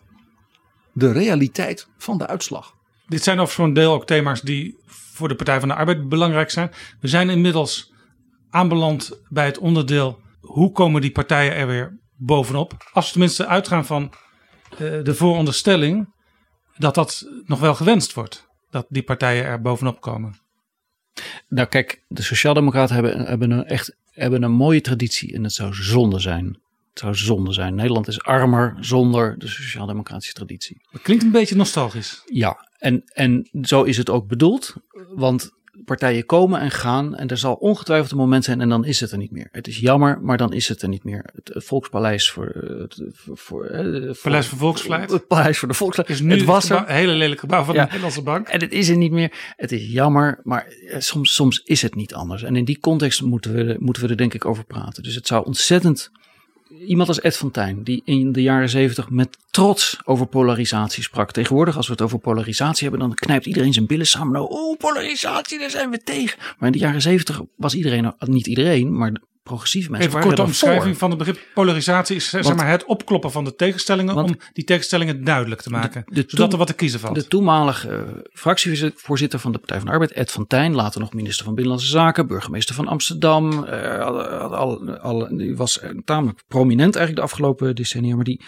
de realiteit van de uitslag. Dit zijn overigens voor een deel ook thema's die voor de Partij van de Arbeid belangrijk zijn. We zijn inmiddels aanbeland bij het onderdeel hoe komen die partijen er weer bovenop. Als we tenminste uitgaan van eh, de vooronderstelling dat dat nog wel gewenst wordt. Dat die partijen er bovenop komen. Nou kijk, de Sociaaldemocraten hebben, hebben, een, echt, hebben een mooie traditie en het zou zonde zijn. Het zou zonde zijn. Nederland is armer zonder de Sociaaldemocratische traditie. Dat klinkt een beetje nostalgisch. Ja, en, en zo is het ook bedoeld. Want partijen komen en gaan en er zal ongetwijfeld een moment zijn en dan is het er niet meer. Het is jammer, maar dan is het er niet meer. Het, het Volkspaleis voor... eh, Het, voor, voor, eh, voor- Paleis voor Volksvlijt. Het Paleis voor de Volksvlijt. is nu het was er. een hele lelijke gebouw van Ja. de Nederlandse Bank. En het is er niet meer. Het is jammer, maar eh, soms, soms is het niet anders. En in die context moeten we, moeten we er denk ik over praten. Dus het zou ontzettend... Iemand als Ed van Tijn, die in de jaren zeventig met trots over polarisatie sprak. Tegenwoordig, als we het over polarisatie hebben, dan knijpt iedereen zijn billen samen. Nou, oh, polarisatie, daar zijn we tegen. Maar in de jaren zeventig was iedereen, niet iedereen, maar progressieve mensen Even waren korte omschrijving van het begrip polarisatie is zeg Want- maar het opkloppen van de tegenstellingen Want- om die tegenstellingen duidelijk te maken. de zodat er wat te kiezen valt. De toenmalige eh, fractievoorzitter van de Partij van de Arbeid, Ed van Tijn, later nog minister van Binnenlandse Zaken, burgemeester van Amsterdam. eh, al, al, die was eh, tamelijk prominent eigenlijk de afgelopen decennia, maar die,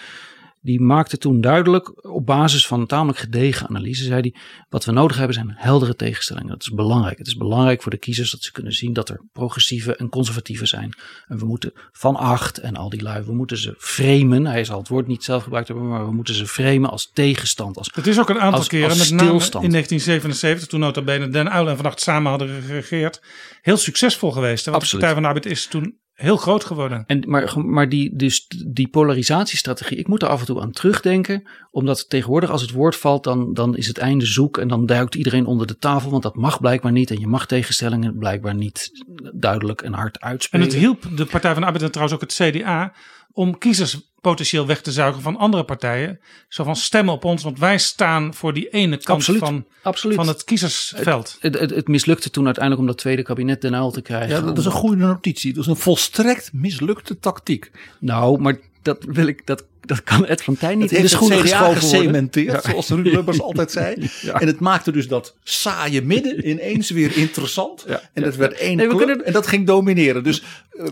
die maakte toen duidelijk, op basis van een tamelijk gedegen analyse, zei hij, wat we nodig hebben zijn heldere tegenstellingen. Dat is belangrijk. Het is belangrijk voor de kiezers dat ze kunnen zien dat er progressieve en conservatieve zijn. En we moeten van acht en al die lui, we moeten ze framen. Hij zal het woord niet zelf gebruikt hebben, maar we moeten ze framen als tegenstand, als Het is ook een aantal Als- keren, als met name in 1977, toen nota bene Den Uyl en Van Acht samen hadden geregeerd, heel succesvol geweest. hè? Want Absoluut. de Partij van de Arbeid is toen heel groot geworden. En, maar maar die, dus die polarisatiestrategie, ik moet er af en toe aan terugdenken. Omdat tegenwoordig als het woord valt, dan, dan is het einde zoek. En dan duikt iedereen onder de tafel. Want dat mag blijkbaar niet. En je mag tegenstellingen blijkbaar niet duidelijk en hard En uitspreken. het hielp de Partij van de Arbeid en trouwens ook het CDA om kiezers potentieel weg te zuigen van andere partijen. Zo van stemmen op ons, want wij staan voor die ene kant Absoluut. van, Absoluut. van het kiezersveld. Het, het, het mislukte toen uiteindelijk om dat tweede kabinet Den Uyl te krijgen. Ja, dat is een goede notitie. Dat is een volstrekt mislukte tactiek. Nou, maar dat wil ik, dat, dat kan Ed van Tijn niet Het in de schoenen geschoven worden. zoals Ruud Lubbers altijd zei. En het maakte dus dat saaie midden ineens weer interessant. Ja. En dat werd één Nee, we club kunnen- en dat ging domineren. Dus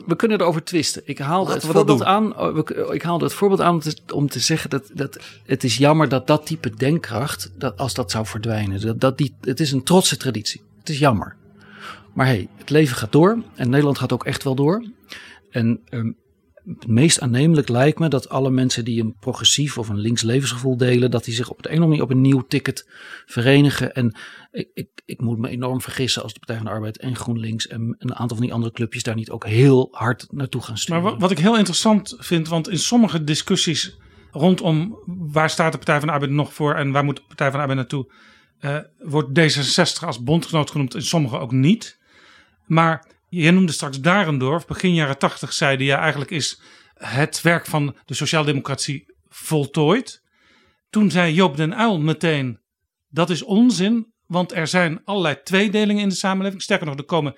We kunnen erover twisten. Ik haalde, Laten het voorbeeld, aan, oh, ik haalde het voorbeeld aan om te, om te zeggen dat, dat het is jammer dat dat type denkkracht, dat als dat zou verdwijnen. Dat, dat die, het is een trotse traditie. Het is jammer. Maar hey, het leven gaat door en Nederland gaat ook echt wel door. En ehm, het meest aannemelijk lijkt me dat alle mensen die een progressief of een links levensgevoel delen, dat die zich op de een of andere manier op een nieuw ticket verenigen. En ik, ik, ik moet me enorm vergissen als de Partij van de Arbeid en GroenLinks en een aantal van die andere clubjes daar niet ook heel hard naartoe gaan Maar sturen. wat, wat ik heel interessant vind, want in sommige discussies rondom waar staat de Partij van de Arbeid nog voor en waar moet de Partij van de Arbeid naartoe, eh, wordt D66 als bondgenoot genoemd, in sommige ook niet. Maar je noemde straks Darendorf, begin jaren tachtig zeiden ja, eigenlijk is het werk van de sociaaldemocratie voltooid. Toen zei Joop den Uyl meteen, dat is onzin, want er zijn allerlei tweedelingen in de samenleving. Sterker nog, er komen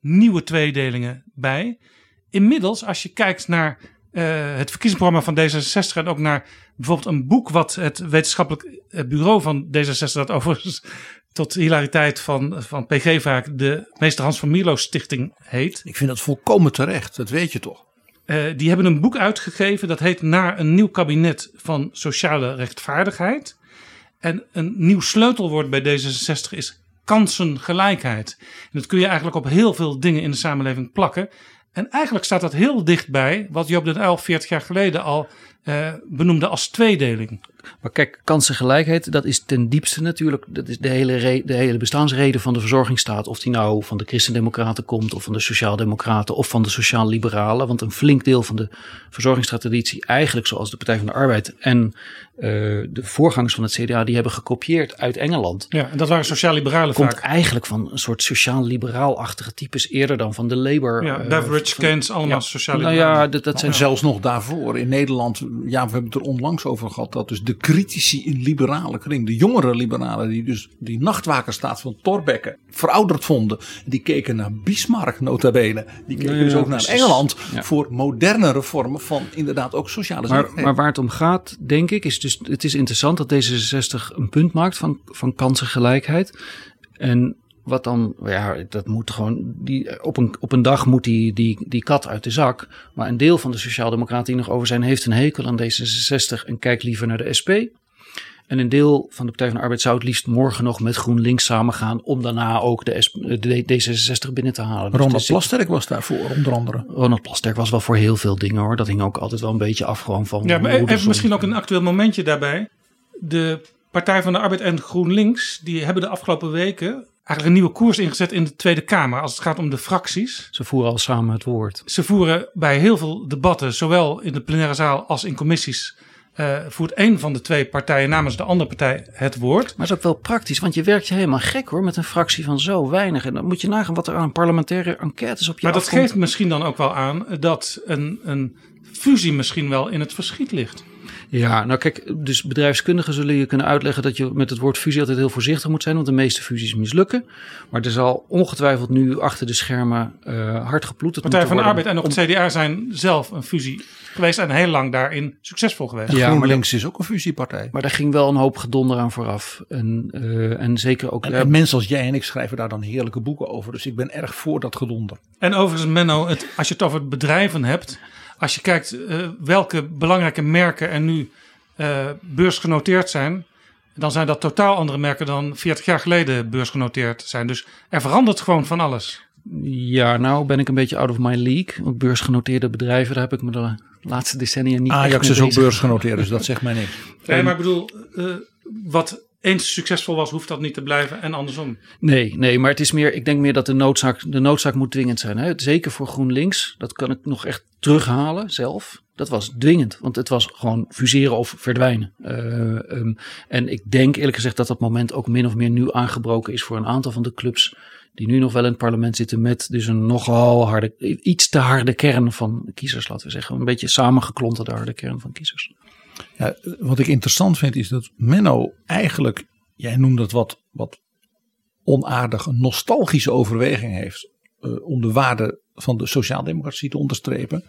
nieuwe tweedelingen bij. Inmiddels, als je kijkt naar eh, het verkiezingsprogramma van D66 en ook naar bijvoorbeeld een boek wat het wetenschappelijk bureau van D66, dat overigens tot hilariteit van, van PG vaak de meester Hans van Mierlo Stichting heet. ik vind dat volkomen terecht. Dat weet je toch. Eh, die hebben een boek uitgegeven dat heet Naar een nieuw kabinet van sociale rechtvaardigheid. En een nieuw sleutelwoord bij D66 is kansengelijkheid. En dat kun je eigenlijk op heel veel dingen in de samenleving plakken. En eigenlijk staat dat heel dichtbij wat Joop den Uyl 40 jaar geleden al benoemde als tweedeling. Maar kijk, kansengelijkheid, dat is ten diepste natuurlijk, dat is de hele, re- de hele bestaansreden van de verzorgingsstaat. Of die nou van de christendemocraten komt, of van de sociaaldemocraten, of van de sociaal-liberalen. Want een flink deel van de verzorgingsstraditie, eigenlijk zoals de Partij van de Arbeid en eh, de voorgangers van het CDA, die hebben gekopieerd uit Engeland. Ja, en dat waren sociaal-liberalen Komt vaak. eigenlijk van een soort sociaal-liberaal-achtige types eerder dan van de Labour. Ja, eh, Beveridge, van- Keynes, allemaal Nou sociaal-liberalen. ja, dat, dat zijn En zelfs nog daarvoor in Nederland, ja, we hebben het er onlangs over gehad, dat dus de critici in liberale kring, de jongere liberalen, die dus die nachtwakerstaat van Thorbecke verouderd vonden, die keken naar Bismarck nota bene. Die keken Ja, dus ook naar precies. Engeland Ja. voor modernere vormen van inderdaad ook sociale Maar, zekerheid. maar waar het om gaat, denk ik, is dus het is interessant dat D66 een punt maakt van, van kansengelijkheid. En wat dan, ja, dat moet gewoon, die, op, een, op een dag moet die, die, die kat uit de zak. Maar een deel van de Sociaaldemocraten die nog over zijn, heeft een hekel aan D66 en kijkt liever naar de SP. En een deel van de Partij van de Arbeid zou het liefst morgen nog met GroenLinks samengaan. om daarna ook de, SP, de D66 binnen te halen. Dus Ronald Plasterk was daarvoor, onder andere. Ronald Plasterk was wel voor heel veel dingen hoor. Dat hing ook altijd wel een beetje af gewoon van. Ja, maar even misschien ook een actueel momentje daarbij. De Partij van de Arbeid en GroenLinks, die hebben de afgelopen weken eigenlijk een nieuwe koers ingezet in de Tweede Kamer als het gaat om de fracties. Ze voeren al samen het woord. Ze voeren bij heel veel debatten, zowel in de plenaire zaal als in commissies, eh, voert één van de twee partijen namens de andere partij het woord. Maar het is ook wel praktisch, want je werkt je helemaal gek hoor met een fractie van zo weinig. En dan moet je nagaan wat er aan parlementaire enquêtes op je Maar dat geeft misschien dan ook wel aan dat een, een fusie misschien wel in het verschiet ligt. Ja, nou kijk, dus bedrijfskundigen zullen je kunnen uitleggen dat je met het woord fusie altijd heel voorzichtig moet zijn, want de meeste fusies mislukken. Maar er zal ongetwijfeld nu achter de schermen eh, hard geploeterd De Partij van de Arbeid en ook het CDA zijn zelf een fusie geweest en heel lang daarin succesvol geweest. Ja, maar GroenLinks is ook een fusiepartij. Maar daar ging wel een hoop gedonder aan vooraf. En, eh, en zeker ook. En, ja, en mensen als jij en ik schrijven daar dan heerlijke boeken over. Dus ik ben erg voor dat gedonder. En overigens, Menno, het, als je het over bedrijven hebt. Als je kijkt eh, welke belangrijke merken er nu eh, beursgenoteerd zijn. Dan zijn dat totaal andere merken dan 40 jaar geleden beursgenoteerd zijn. Dus er verandert gewoon van alles. ja, nou ben ik een beetje out of my league. Want beursgenoteerde bedrijven, daar heb ik me de laatste decennia niet echt Ajax mee is ook beursgenoteerd, dus dat zegt mij niks. Nee, maar ik bedoel, eh, wat eens succesvol was, hoeft dat niet te blijven. En andersom. Nee, nee, maar het is meer, ik denk meer dat de noodzaak, de noodzaak moet dwingend zijn. Hè? Zeker voor GroenLinks, dat kan ik nog echt terughalen zelf. Dat was dwingend, want het was gewoon fuseren of verdwijnen. Eh, ehm, en ik denk eerlijk gezegd dat dat moment ook min of meer nu aangebroken is voor een aantal van de clubs die nu nog wel in het parlement zitten met dus een nogal harde, iets te harde kern van kiezers, laten we zeggen. Een beetje samengeklonterde harde kern van kiezers. Ja, wat ik interessant vind is dat Menno eigenlijk, jij noemt dat wat, wat onaardig, nostalgische overweging heeft eh, om de waarde van de sociaaldemocratie te onderstrepen.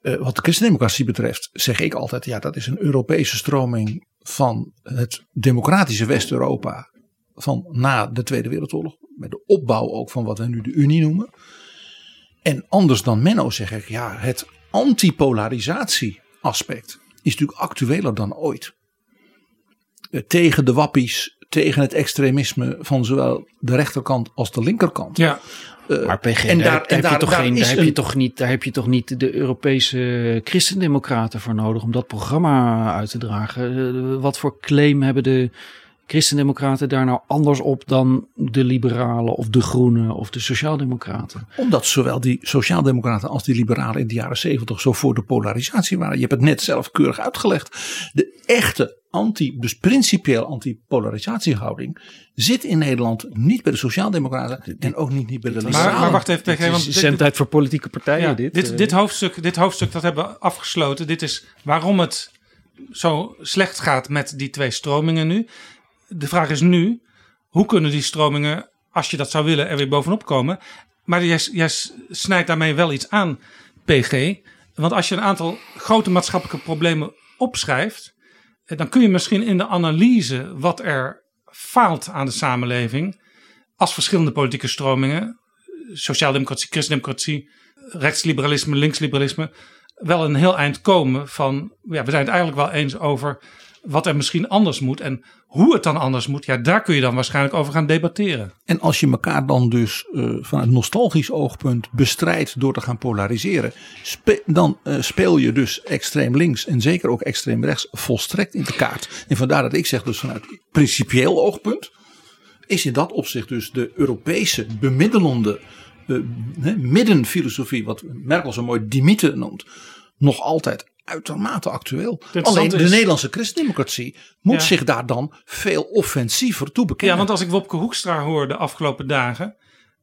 Eh, wat de christendemocratie betreft zeg ik altijd, ja dat is een Europese stroming van het democratische West-Europa van na de Tweede Wereldoorlog. Met de opbouw ook van wat we nu de Unie noemen. En anders dan Menno zeg ik, ja het antipolarisatie aspect is natuurlijk actueler dan ooit. Eh, tegen de wappies, tegen het extremisme van zowel de rechterkant als de linkerkant. Ja, Maar PG, en daar, heb, je toch geen, daar, heb je toch niet, daar heb je toch niet de Europese christendemocraten voor nodig om dat programma uit te dragen. Eh, Wat voor claim hebben de christendemocraten daar nou anders op dan de liberalen of de groenen of de sociaaldemocraten? Omdat zowel die sociaaldemocraten als die liberalen in de jaren zeventig zo voor de polarisatie waren. Je hebt het net zelf keurig uitgelegd. De echte anti, dus principieel anti-polarisatiehouding zit in Nederland niet bij de sociaaldemocraten en ook niet, niet bij de liberalen. maar, maar wacht even, PG, Het want is dit- zendtijd voor politieke partijen Ja, dit. dit, eh. dit, hoofdstuk, dit hoofdstuk dat hebben we afgesloten. Dit is waarom het zo slecht gaat met die twee stromingen nu. De vraag is nu, hoe kunnen die stromingen, als je dat zou willen, er weer bovenop komen? Maar jij, jij snijdt daarmee wel iets aan, PG. Want als je een aantal grote maatschappelijke problemen opschrijft, dan kun je misschien in de analyse wat er faalt aan de samenleving, als verschillende politieke stromingen, sociaaldemocratie, christendemocratie, rechtsliberalisme, linksliberalisme, wel een heel eind komen van, ja, we zijn het eigenlijk wel eens over wat er misschien anders moet en hoe het dan anders moet. Ja, daar kun je dan waarschijnlijk over gaan debatteren. En als je elkaar dan dus eh, vanuit nostalgisch oogpunt bestrijdt door te gaan polariseren, dan eh, speel je dus extreem links en zeker ook extreem rechts volstrekt in de kaart. En vandaar dat ik zeg dus vanuit principieel oogpunt is in dat opzicht dus de Europese bemiddelende eh, middenfilosofie, wat Merkel zo mooi die noemt, nog altijd uitermate actueel. Alleen de is- Nederlandse christendemocratie moet Ja. zich daar dan veel offensiever toe bekennen. Ja, want als ik Wopke Hoekstra hoor de afgelopen dagen,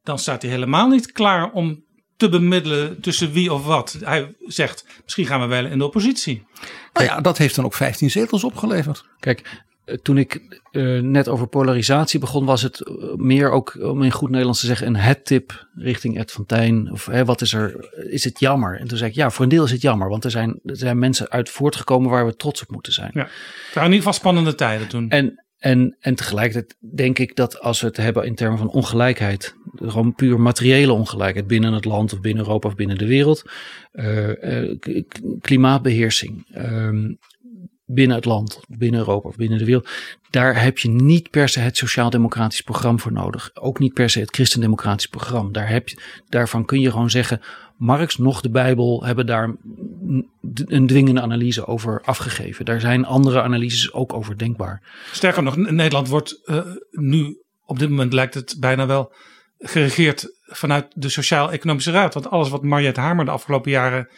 dan staat hij helemaal niet klaar om te bemiddelen tussen wie of wat. Hij zegt, misschien gaan we wel in de oppositie. Nou ja, dat heeft dan ook 15 zetels opgeleverd. Kijk, toen ik eh, net over polarisatie begon, was het eh, meer ook, om in goed Nederlands te zeggen, een het-tip richting Ed van Tijn. Of hè, wat is er, is het jammer? En toen zei ik, ja, voor een deel is het jammer, want er zijn, er zijn mensen uit voortgekomen waar we trots op moeten zijn. Ja. Het waren in ieder geval spannende tijden toen. En, en, en tegelijkertijd denk ik dat als we het hebben in termen van ongelijkheid, gewoon puur materiële ongelijkheid binnen het land of binnen Europa of binnen de wereld, eh, eh, klimaatbeheersing ehm, binnen het land, binnen Europa of binnen de wereld, daar heb je niet per se het sociaal-democratisch programma voor nodig. Ook niet per se het christendemocratisch programma. Daar heb je, daarvan kun je gewoon zeggen, Marx nog de Bijbel hebben daar een dwingende analyse over afgegeven. Daar zijn andere analyses ook over denkbaar. Sterker nog, Nederland wordt eh, nu, op dit moment lijkt het bijna wel, geregeerd vanuit de Sociaal-Economische Raad. Want alles wat Mariette Hamer de afgelopen jaren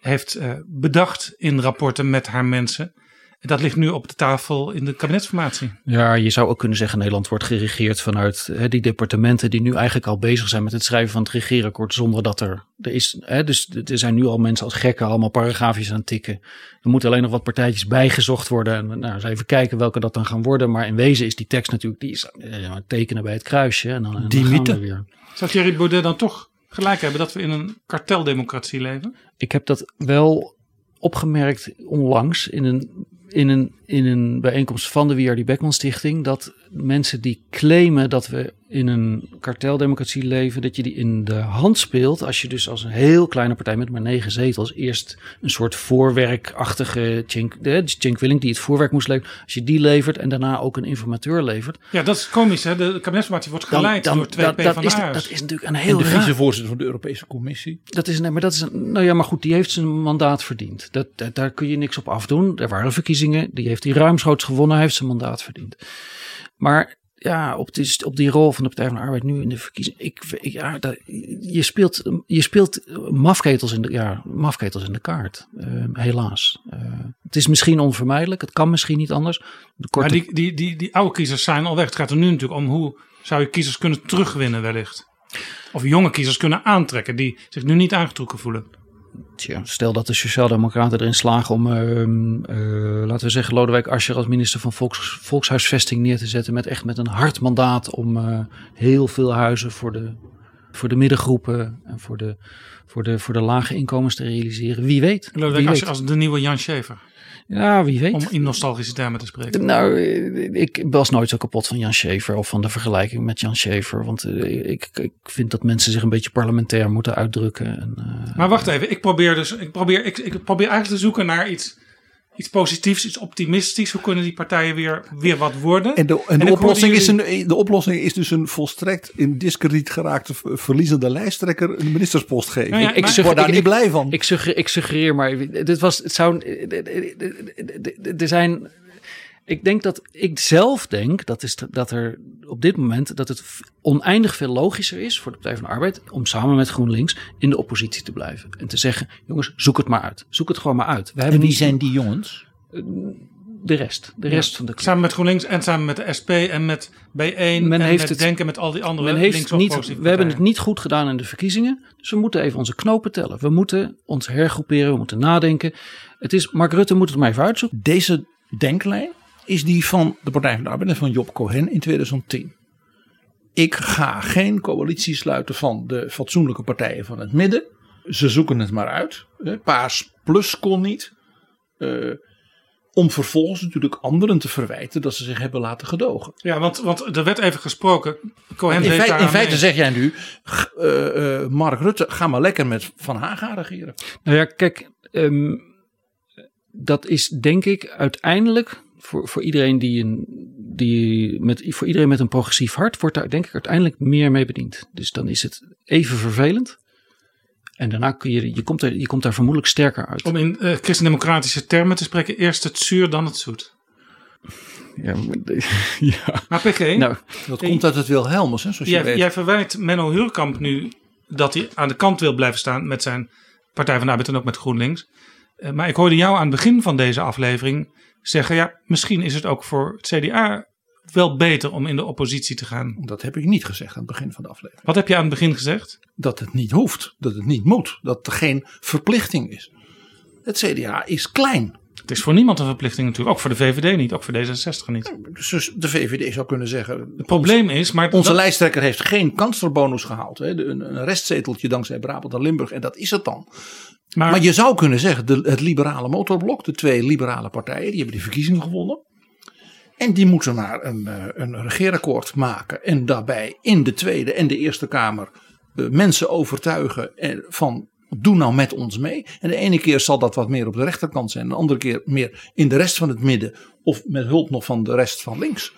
heeft eh, bedacht in rapporten met haar mensen, dat ligt nu op de tafel in de kabinetsformatie. Ja, je zou ook kunnen zeggen Nederland wordt geregeerd vanuit hè, die departementen die nu eigenlijk al bezig zijn met het schrijven van het regeerakkoord zonder dat er, er is, hè, dus er zijn nu al mensen als gekken allemaal paragraafjes aan het tikken. Er moeten alleen nog wat partijtjes bijgezocht worden en nou, eens even kijken welke dat dan gaan worden. Maar in wezen is die tekst natuurlijk, die is eh, maar tekenen bij het kruisje en dan, en Die dan gaan we weer. Zou Thierry Baudet dan toch gelijk hebben dat we in een karteldemocratie leven? Ik heb dat wel opgemerkt onlangs in een, in een, in een bijeenkomst van de W.R.D. Beckman Stichting. Dat mensen die claimen dat we in een karteldemocratie leven, dat je die in de hand speelt. Als je dus als een heel kleine partij met maar negen zetels eerst een soort voorwerkachtige Cenk, de Cenk Willink die het voorwerk moest leveren. Als je die levert en daarna ook een informateur levert. Ja, dat is komisch. Hè? De kabinetsformatie wordt geleid door twee dat, dat, is, dat is natuurlijk een En heel de raar- vicevoorzitter van de Europese Commissie. Dat is, nee, maar dat is een, nou ja, maar goed, die heeft zijn mandaat verdiend. Dat, dat- daar kun je niks op afdoen. Er waren verkiezingen, die heeft hij ruimschoots gewonnen, heeft zijn mandaat verdiend. Maar ja, op die, op die rol van de Partij van de Arbeid nu in de verkiezingen, ik, ja, je speelt, je speelt mafketels in de, ja, mafketels in de kaart, eh, helaas. Eh, het is misschien onvermijdelijk, het kan misschien niet anders. De korte, Maar die, die, die, die oude kiezers zijn al weg. Het gaat er nu natuurlijk om hoe zou je kiezers kunnen terugwinnen wellicht. Of jonge kiezers kunnen aantrekken die zich nu niet aangetrokken voelen. Tja, stel dat de Sociaaldemocraten erin slagen om, ehm, eh, laten we zeggen, Lodewijk Asscher als minister van Volks, Volkshuisvesting neer te zetten. Met echt met een hard mandaat om eh, heel veel huizen voor de, voor de middengroepen en voor de, voor, de, voor de lage inkomens te realiseren. Wie weet. Lodewijk Wie als, als de nieuwe Jan Schever. Ja, wie weet. Om in nostalgische termen te spreken. Nou, ik was nooit zo kapot van Jan Schever of van de vergelijking met Jan Schever. Want eh, ik, ik vind dat mensen zich een beetje parlementair moeten uitdrukken. En, eh, Maar wacht even, ik probeer dus, ik probeer, ik, ik probeer eigenlijk te zoeken naar iets, iets positiefs, iets optimistisch. Hoe kunnen die partijen weer, weer wat worden? En de, en de, oplossing is een, de oplossing is dus een volstrekt in discrediet geraakte verliezende lijsttrekker een ministerspost geven. Nou ja, ik maar- ik word daar ik- niet ik- blij van. Ik, suggereer, ik suggereer maar, dit was, het zou, er zijn, ik denk dat, ik zelf denk dat, is, dat er op dit moment, dat het oneindig veel logischer is voor de Partij van de Arbeid om samen met GroenLinks in de oppositie te blijven. En te zeggen, jongens, zoek het maar uit. Zoek het gewoon maar uit. We hebben niet die jongens? de rest, de rest van de club. Samen met GroenLinks en samen met de SP en met B1 en heeft met het- Denken met al die andere Men heeft niet, we hebben het niet goed gedaan in de verkiezingen. Dus we moeten even onze knopen tellen. We moeten ons hergroeperen. We moeten nadenken. Het is, Mark Rutte moet het maar even uitzoeken. Deze denklijn is die van de Partij van de Arbeid en van Job Cohen in 2010. Ik ga geen coalitie sluiten van de fatsoenlijke partijen van het midden. Ze zoeken het maar uit. Eh, Paars plus kon niet. Eh, om vervolgens natuurlijk anderen te verwijten dat ze zich hebben laten gedogen. Ja, want, want er werd even gesproken. Cohen In, in feite mee. zeg jij nu, eh, eh, Mark Rutte, ga maar lekker met Van Haga regeren. Nou ja, kijk, ehm, dat is denk ik uiteindelijk voor, voor iedereen die een, die met, voor iedereen met een progressief hart wordt daar denk ik uiteindelijk meer mee bediend. Dus dan is het even vervelend. En daarna kun je, je komt er, je komt daar vermoedelijk sterker uit. Om in eh, christendemocratische termen te spreken, eerst het zuur, dan het zoet. Ja, maar- ja. Maar PG, Nou, Dat komt uit het Wilhelmus, hè, zoals je jij, weet. jij verwijt Menno Hurkamp nu dat hij aan de kant wil blijven staan met zijn Partij van de Arbeid en ook met GroenLinks. Eh, maar ik hoorde jou aan het begin van deze aflevering zeggen, ja, misschien is het ook voor het CDA wel beter om in de oppositie te gaan. Dat heb ik niet gezegd aan het begin van de aflevering. Wat heb je aan het begin gezegd? Dat het niet hoeft, dat het niet moet, dat er geen verplichting is. Het CDA is klein. Het is voor niemand een verplichting natuurlijk, ook voor de VVD niet, ook voor D66 niet. Dus de VVD zou kunnen zeggen. Het probleem is, maar Onze dat- lijsttrekker heeft geen kanslerbonus gehaald. Hè? Een restzeteltje dankzij Brabant en Limburg. En dat is het dan. Maar, je zou kunnen zeggen, de, het liberale motorblok, de twee liberale partijen, die hebben die verkiezingen gewonnen. En die moeten maar een, eh, een regeerakkoord maken. En daarbij in de Tweede en de Eerste Kamer eh, mensen overtuigen en van doe nou met ons mee. En de ene keer zal dat wat meer op de rechterkant zijn. De andere keer meer in de rest van het midden. Of met hulp nog van de rest van links.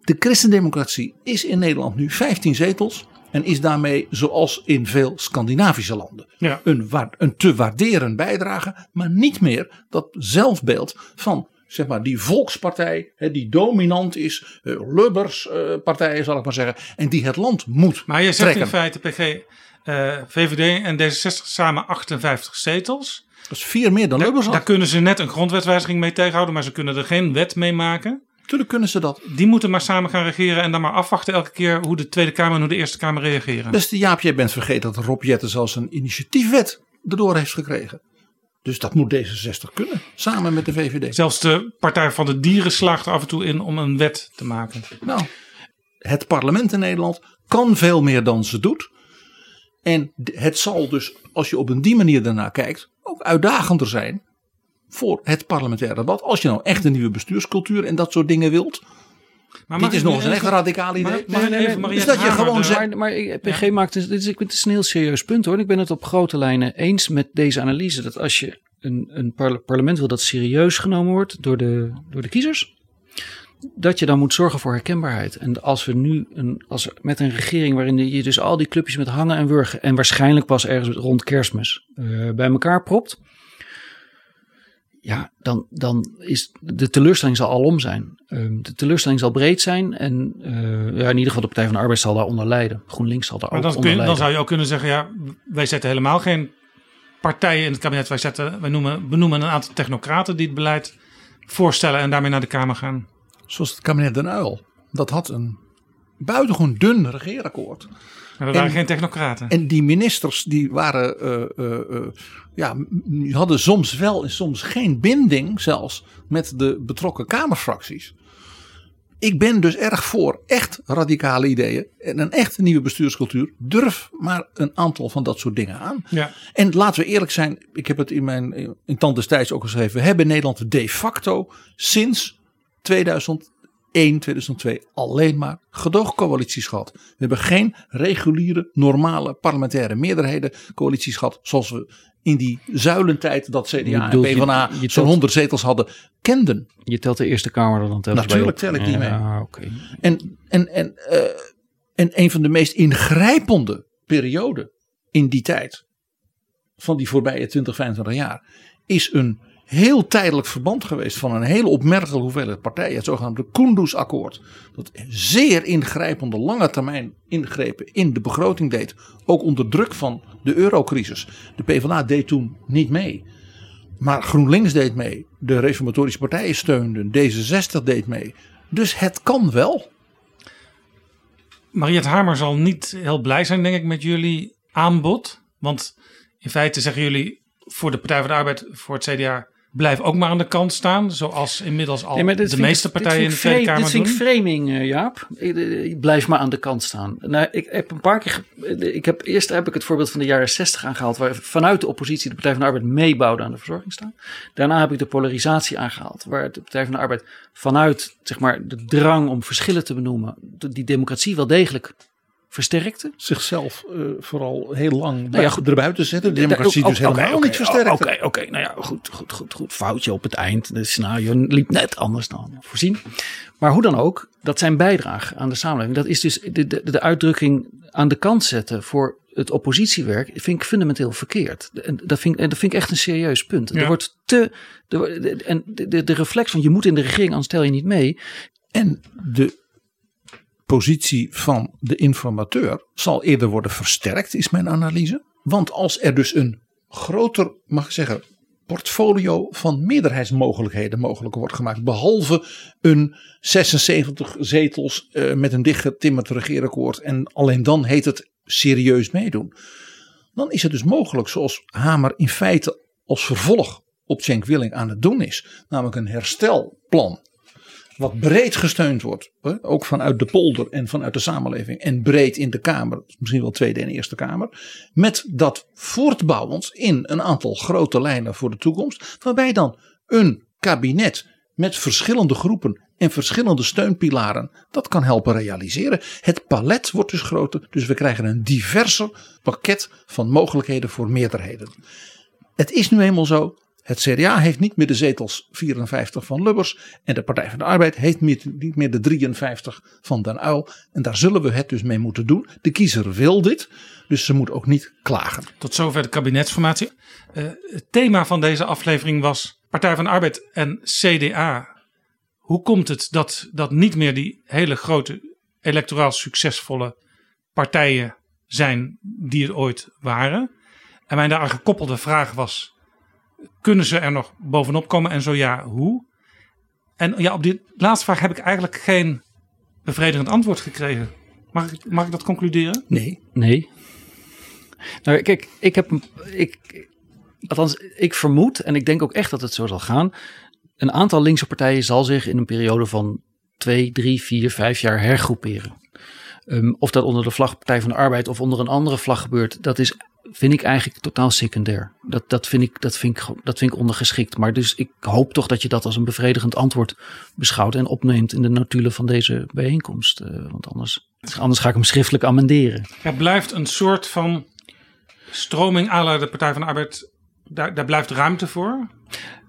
De christendemocratie is in Nederland nu 15 zetels. En is daarmee, zoals in veel Scandinavische landen, Ja. een, een te waarderen bijdrage. Maar niet meer dat zelfbeeld van zeg maar, die volkspartij, hè, die dominant is. eh, Lubbers partijen zal ik maar zeggen. En die het land moet maar je zegt in feite, PG, eh, VVD en D66 samen 58 zetels. Dat is vier meer dan Lubbers Daar, had. daar kunnen ze net een grondwetswijziging mee tegenhouden, maar ze kunnen er geen wet mee maken. Natuurlijk kunnen ze dat. Die moeten maar samen gaan regeren en dan maar afwachten elke keer hoe de Tweede Kamer en hoe de Eerste Kamer reageren. Beste Jaap, jij bent vergeten dat Rob Jetten zelfs een initiatiefwet erdoor heeft gekregen. Dus dat moet D66 kunnen, samen met de VVD. Zelfs de Partij van de Dieren slaagt er af en toe in om een wet te maken. Nou, het parlement in Nederland kan veel meer dan ze doet. En het zal dus, als je op een die manier daarnaar kijkt, ook uitdagender zijn voor het parlementaire debat. Als je nou echt een nieuwe bestuurscultuur en dat soort dingen wilt. Maar Dit is nog eens een echt radicaal idee. mag- Nee, nee, dus dat je gewoon zegt- Maar, maar ik- PG maakt dit is, ik vind het is een heel serieus punt hoor. Ik ben het op grote lijnen eens met deze analyse. Dat als je een, een parle- parlement wil dat serieus genomen wordt door de, door de kiezers. Dat je dan moet zorgen voor herkenbaarheid. En als we nu een, als, met een regering waarin je dus al die clubjes met hangen en wurgen. En waarschijnlijk pas ergens rond kerstmis eh, bij elkaar propt. Ja, dan, dan is de teleurstelling zal alom zijn. Ehm, de teleurstelling zal breed zijn. En eh, ja, in ieder geval de Partij van de Arbeid zal daaronder lijden. GroenLinks zal daar Maar ook dan, kun onder je, dan lijden. zou je ook kunnen zeggen, ja, wij zetten helemaal geen partijen in het kabinet. Wij, zetten, wij noemen, benoemen een aantal technocraten die het beleid voorstellen en daarmee naar de Kamer gaan. Zoals het kabinet Den Uil. Dat had een buitengewoon dun regeerakkoord. Maar er waren En- geen technocraten. En die ministers die waren, eh, eh, eh, ja, hadden soms wel en soms geen binding zelfs met de betrokken kamerfracties. Ik ben dus erg voor echt radicale ideeën en een echt nieuwe bestuurscultuur. Durf maar een aantal van dat soort dingen aan. ja. En laten we eerlijk zijn, ik heb het in mijn in tand destijds ook geschreven. We hebben Nederland de facto sinds 2001, 2002 alleen maar gedoogcoalities gehad. We hebben geen reguliere, normale parlementaire meerderheden coalities gehad. Zoals we in die zuilentijd dat CDA en bedoelt, je- PvdA zo'n telt- 100 zetels hadden, kenden. Je telt de Eerste Kamer er dan telkens Natuurlijk tel ik die mee. Ja. En, en, en, eh, en een van de meest ingrijpende perioden in die tijd, van die voorbije 20, 25 jaar, is een heel tijdelijk verband geweest van een hele opmerkelijke hoeveelheid partijen. Het zogenaamde Kunduz-akkoord. Dat zeer ingrijpende lange termijn ingrepen in de begroting deed. Ook onder druk van de eurocrisis. De PvdA deed toen niet mee. Maar GroenLinks deed mee. De reformatorische partijen steunden. D66 deed mee. Dus het kan wel. Mariette Hamer zal niet heel blij zijn, denk ik, met jullie aanbod. Want in feite zeggen jullie voor de Partij van de Arbeid, voor het CDA, blijf ook maar aan de kant staan. Zoals inmiddels al Nee, de ik- meeste partijen in de Tweede Kamer Dit vind doen. ik framing, eh, Jaap. Ik, eh, ik blijf maar aan de kant staan. Nou, ik heb een paar keer. eh, Ik heb, eerst heb ik het voorbeeld van de jaren 60 aangehaald. Waar vanuit de oppositie de Partij van de Arbeid meebouwde aan de verzorgingsstaat. Daarna heb ik de polarisatie aangehaald. Waar de Partij van de Arbeid vanuit zeg maar, de drang om verschillen te benoemen. die democratie wel degelijk versterkte. Zichzelf eh, vooral heel lang Nou ja, goed. erbuiten zetten. De democratie Oké, dus helemaal niet versterkt. Oké, oké, nou ja, goed, goed, goed, goed. Foutje op het eind. De scenario liep net anders dan voorzien. Maar hoe dan ook, dat zijn bijdrage aan de samenleving. Dat is dus de, de, de uitdrukking aan de kant zetten voor het oppositiewerk. Vind ik fundamenteel verkeerd. En dat vind, en dat vind ik echt een serieus punt. Ja. Er wordt te. De- en de, de, de reflex van je moet in de regering, anders stel je niet mee. En de positie van de informateur zal eerder worden versterkt, is mijn analyse. Want als er dus een groter, mag ik zeggen, portfolio van meerderheidsmogelijkheden mogelijk wordt gemaakt. Behalve een 76 zetels eh, met een dichtgetimmerd regeerakkoord. En alleen dan heet het serieus meedoen. Dan is het dus mogelijk, zoals Hamer in feite als vervolg op Cenk Willing aan het doen is. Namelijk een herstelplan wat breed gesteund wordt. hè, Ook vanuit de polder en vanuit de samenleving. En breed in de Kamer, misschien wel Tweede en Eerste Kamer. Met dat voortbouwend in een aantal grote lijnen voor de toekomst. Waarbij dan een kabinet met verschillende groepen en verschillende steunpilaren dat kan helpen realiseren. Het palet wordt dus groter, dus we krijgen een diverser pakket van mogelijkheden voor meerderheden. Het is nu eenmaal zo. Het CDA heeft niet meer de zetels 54 van Lubbers. En de Partij van de Arbeid heeft niet meer de 53 van Den Uyl. En daar zullen we het dus mee moeten doen. De kiezer wil dit. Dus ze moet ook niet klagen. Tot zover de kabinetsformatie. Eh, het thema van deze aflevering was Partij van de Arbeid en CDA. Hoe komt het dat, dat niet meer die hele grote electoraal succesvolle partijen zijn die het ooit waren? En mijn daaraan gekoppelde vraag was: kunnen ze er nog bovenop komen en zo ja, hoe? En ja, op die laatste vraag heb ik eigenlijk geen bevredigend antwoord gekregen. Mag ik, mag ik dat concluderen? Nee. Nee. Nou, kijk, ik heb. Ik, althans, ik vermoed, en ik denk ook echt dat het zo zal gaan. Een aantal linkse partijen zal zich in een periode van twee, drie, vier, vijf jaar hergroeperen. Ehm, of dat onder de vlag Partij van de Arbeid of onder een andere vlag gebeurt, dat is, vind ik eigenlijk totaal secundair. Dat, dat, vind ik, dat, vind ik, dat vind ik ondergeschikt. Maar dus ik hoop toch dat je dat als een bevredigend antwoord beschouwt en opneemt in de notulen van deze bijeenkomst. Eh, want anders, anders ga ik hem schriftelijk amenderen. Er blijft een soort van stroming la de Partij van de Arbeid. Daar, daar blijft ruimte voor.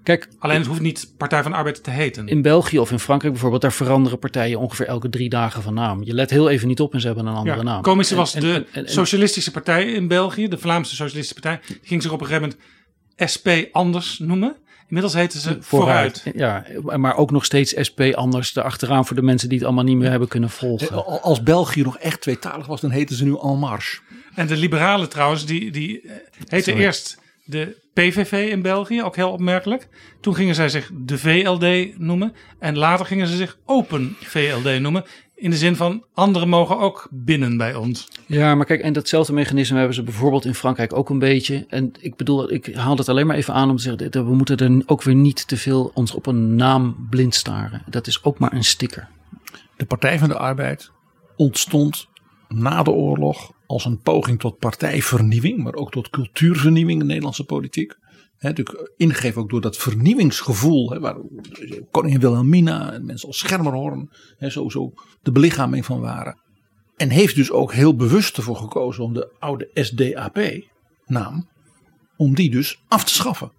Kijk, Alleen het hoeft niet Partij van de Arbeid te heten. in België of in Frankrijk bijvoorbeeld, daar veranderen partijen ongeveer elke drie dagen van naam. Je let heel even niet op en ze hebben een andere ja, naam. Komische was en- de en- en- en- Socialistische Partij in België, de Vlaamse Socialistische Partij, die ging zich op een gegeven moment SP anders noemen. Inmiddels heten ze Vooruit. Ja, maar ook nog steeds SP anders erachteraan voor de mensen die het allemaal niet meer hebben kunnen volgen. Als België nog echt tweetalig was, dan heten ze nu En Marche. En de liberalen trouwens, die, die eh, heten Sorry. eerst de PVV in België, ook heel opmerkelijk. Toen gingen zij zich de VLD noemen. En later gingen ze zich Open VLD noemen. In de zin van anderen mogen ook binnen bij ons. Ja, maar kijk, en datzelfde mechanisme hebben ze bijvoorbeeld in Frankrijk ook een beetje. En ik bedoel, ik haal het alleen maar even aan om te zeggen, dat we moeten er ook weer niet te veel ons op een naam blind staren. Dat is ook maar een sticker. De Partij van de Arbeid ontstond na de oorlog als een poging tot partijvernieuwing, maar ook tot cultuurvernieuwing in de Nederlandse politiek. He, natuurlijk ingegeven ook door dat vernieuwingsgevoel, waar koningin Wilhelmina en mensen als Schermerhorn he, sowieso de belichaming van waren. En heeft dus ook heel bewust ervoor gekozen om de oude SDAP-naam, om die dus af te schaffen.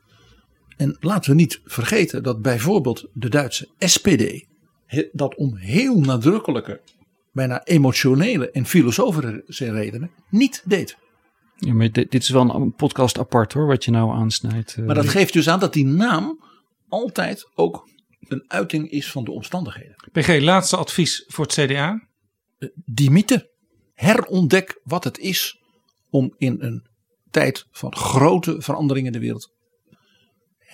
En laten we niet vergeten dat bijvoorbeeld de Duitse SPD dat om heel nadrukkelijke, bijna emotionele en filosofische redenen niet deed. Ja, maar dit, dit is wel een podcast apart hoor, wat je nou aansnijdt. Maar dat geeft dus aan dat die naam altijd ook een uiting is van de omstandigheden. PG, laatste advies voor het CDA. Die mythe. Herontdek wat het is om in een tijd van grote veranderingen in de wereld.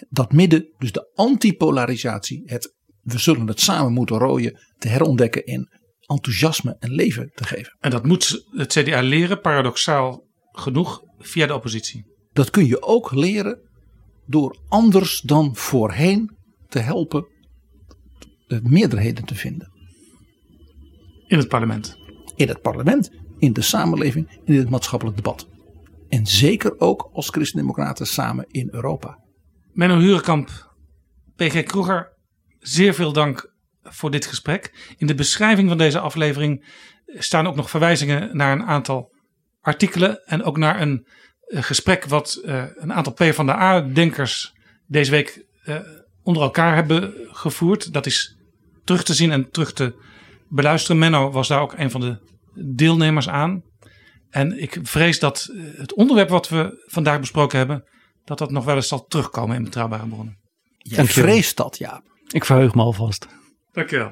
Dat midden, dus de antipolarisatie, het we zullen het samen moeten rooien, te herontdekken in enthousiasme en leven te geven. En dat moet het CDA leren, paradoxaal genoeg, via de oppositie. Dat kun je ook leren door anders dan voorheen te helpen de meerderheden te vinden. In het parlement. In het parlement, in de samenleving, in het maatschappelijk debat. En zeker ook als christendemocraten samen in Europa. Menno Hurenkamp, PG Kroeger, zeer veel dank voor dit gesprek. In de beschrijving van deze aflevering staan ook nog verwijzingen naar een aantal artikelen en ook naar een uh, gesprek wat uh, een aantal PvdA-denkers deze week uh, onder elkaar hebben gevoerd. Dat is terug te zien en terug te beluisteren. Menno was daar ook een van de deelnemers aan. En ik vrees dat het onderwerp wat we vandaag besproken hebben, dat dat nog wel eens zal terugkomen in betrouwbare bronnen. Jij vreest dat, ja. Ik verheug me alvast. Dankjewel.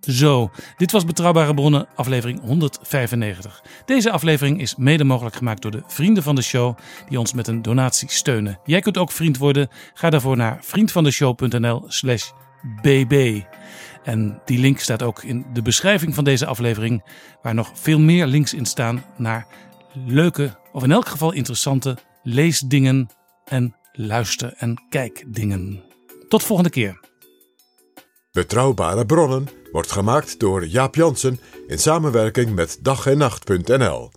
Zo, dit was Betrouwbare Bronnen, aflevering 195. Deze aflevering is mede mogelijk gemaakt door de vrienden van de show, die ons met een donatie steunen. Jij kunt ook vriend worden. Ga daarvoor naar vriendvandeshow.nl/slash bb. En die link staat ook in de beschrijving van deze aflevering, waar nog veel meer links in staan naar leuke, of in elk geval interessante leesdingen en luister- en kijkdingen. Tot volgende keer. Betrouwbare bronnen wordt gemaakt door Jaap Jansen in samenwerking met dag en nacht.nl.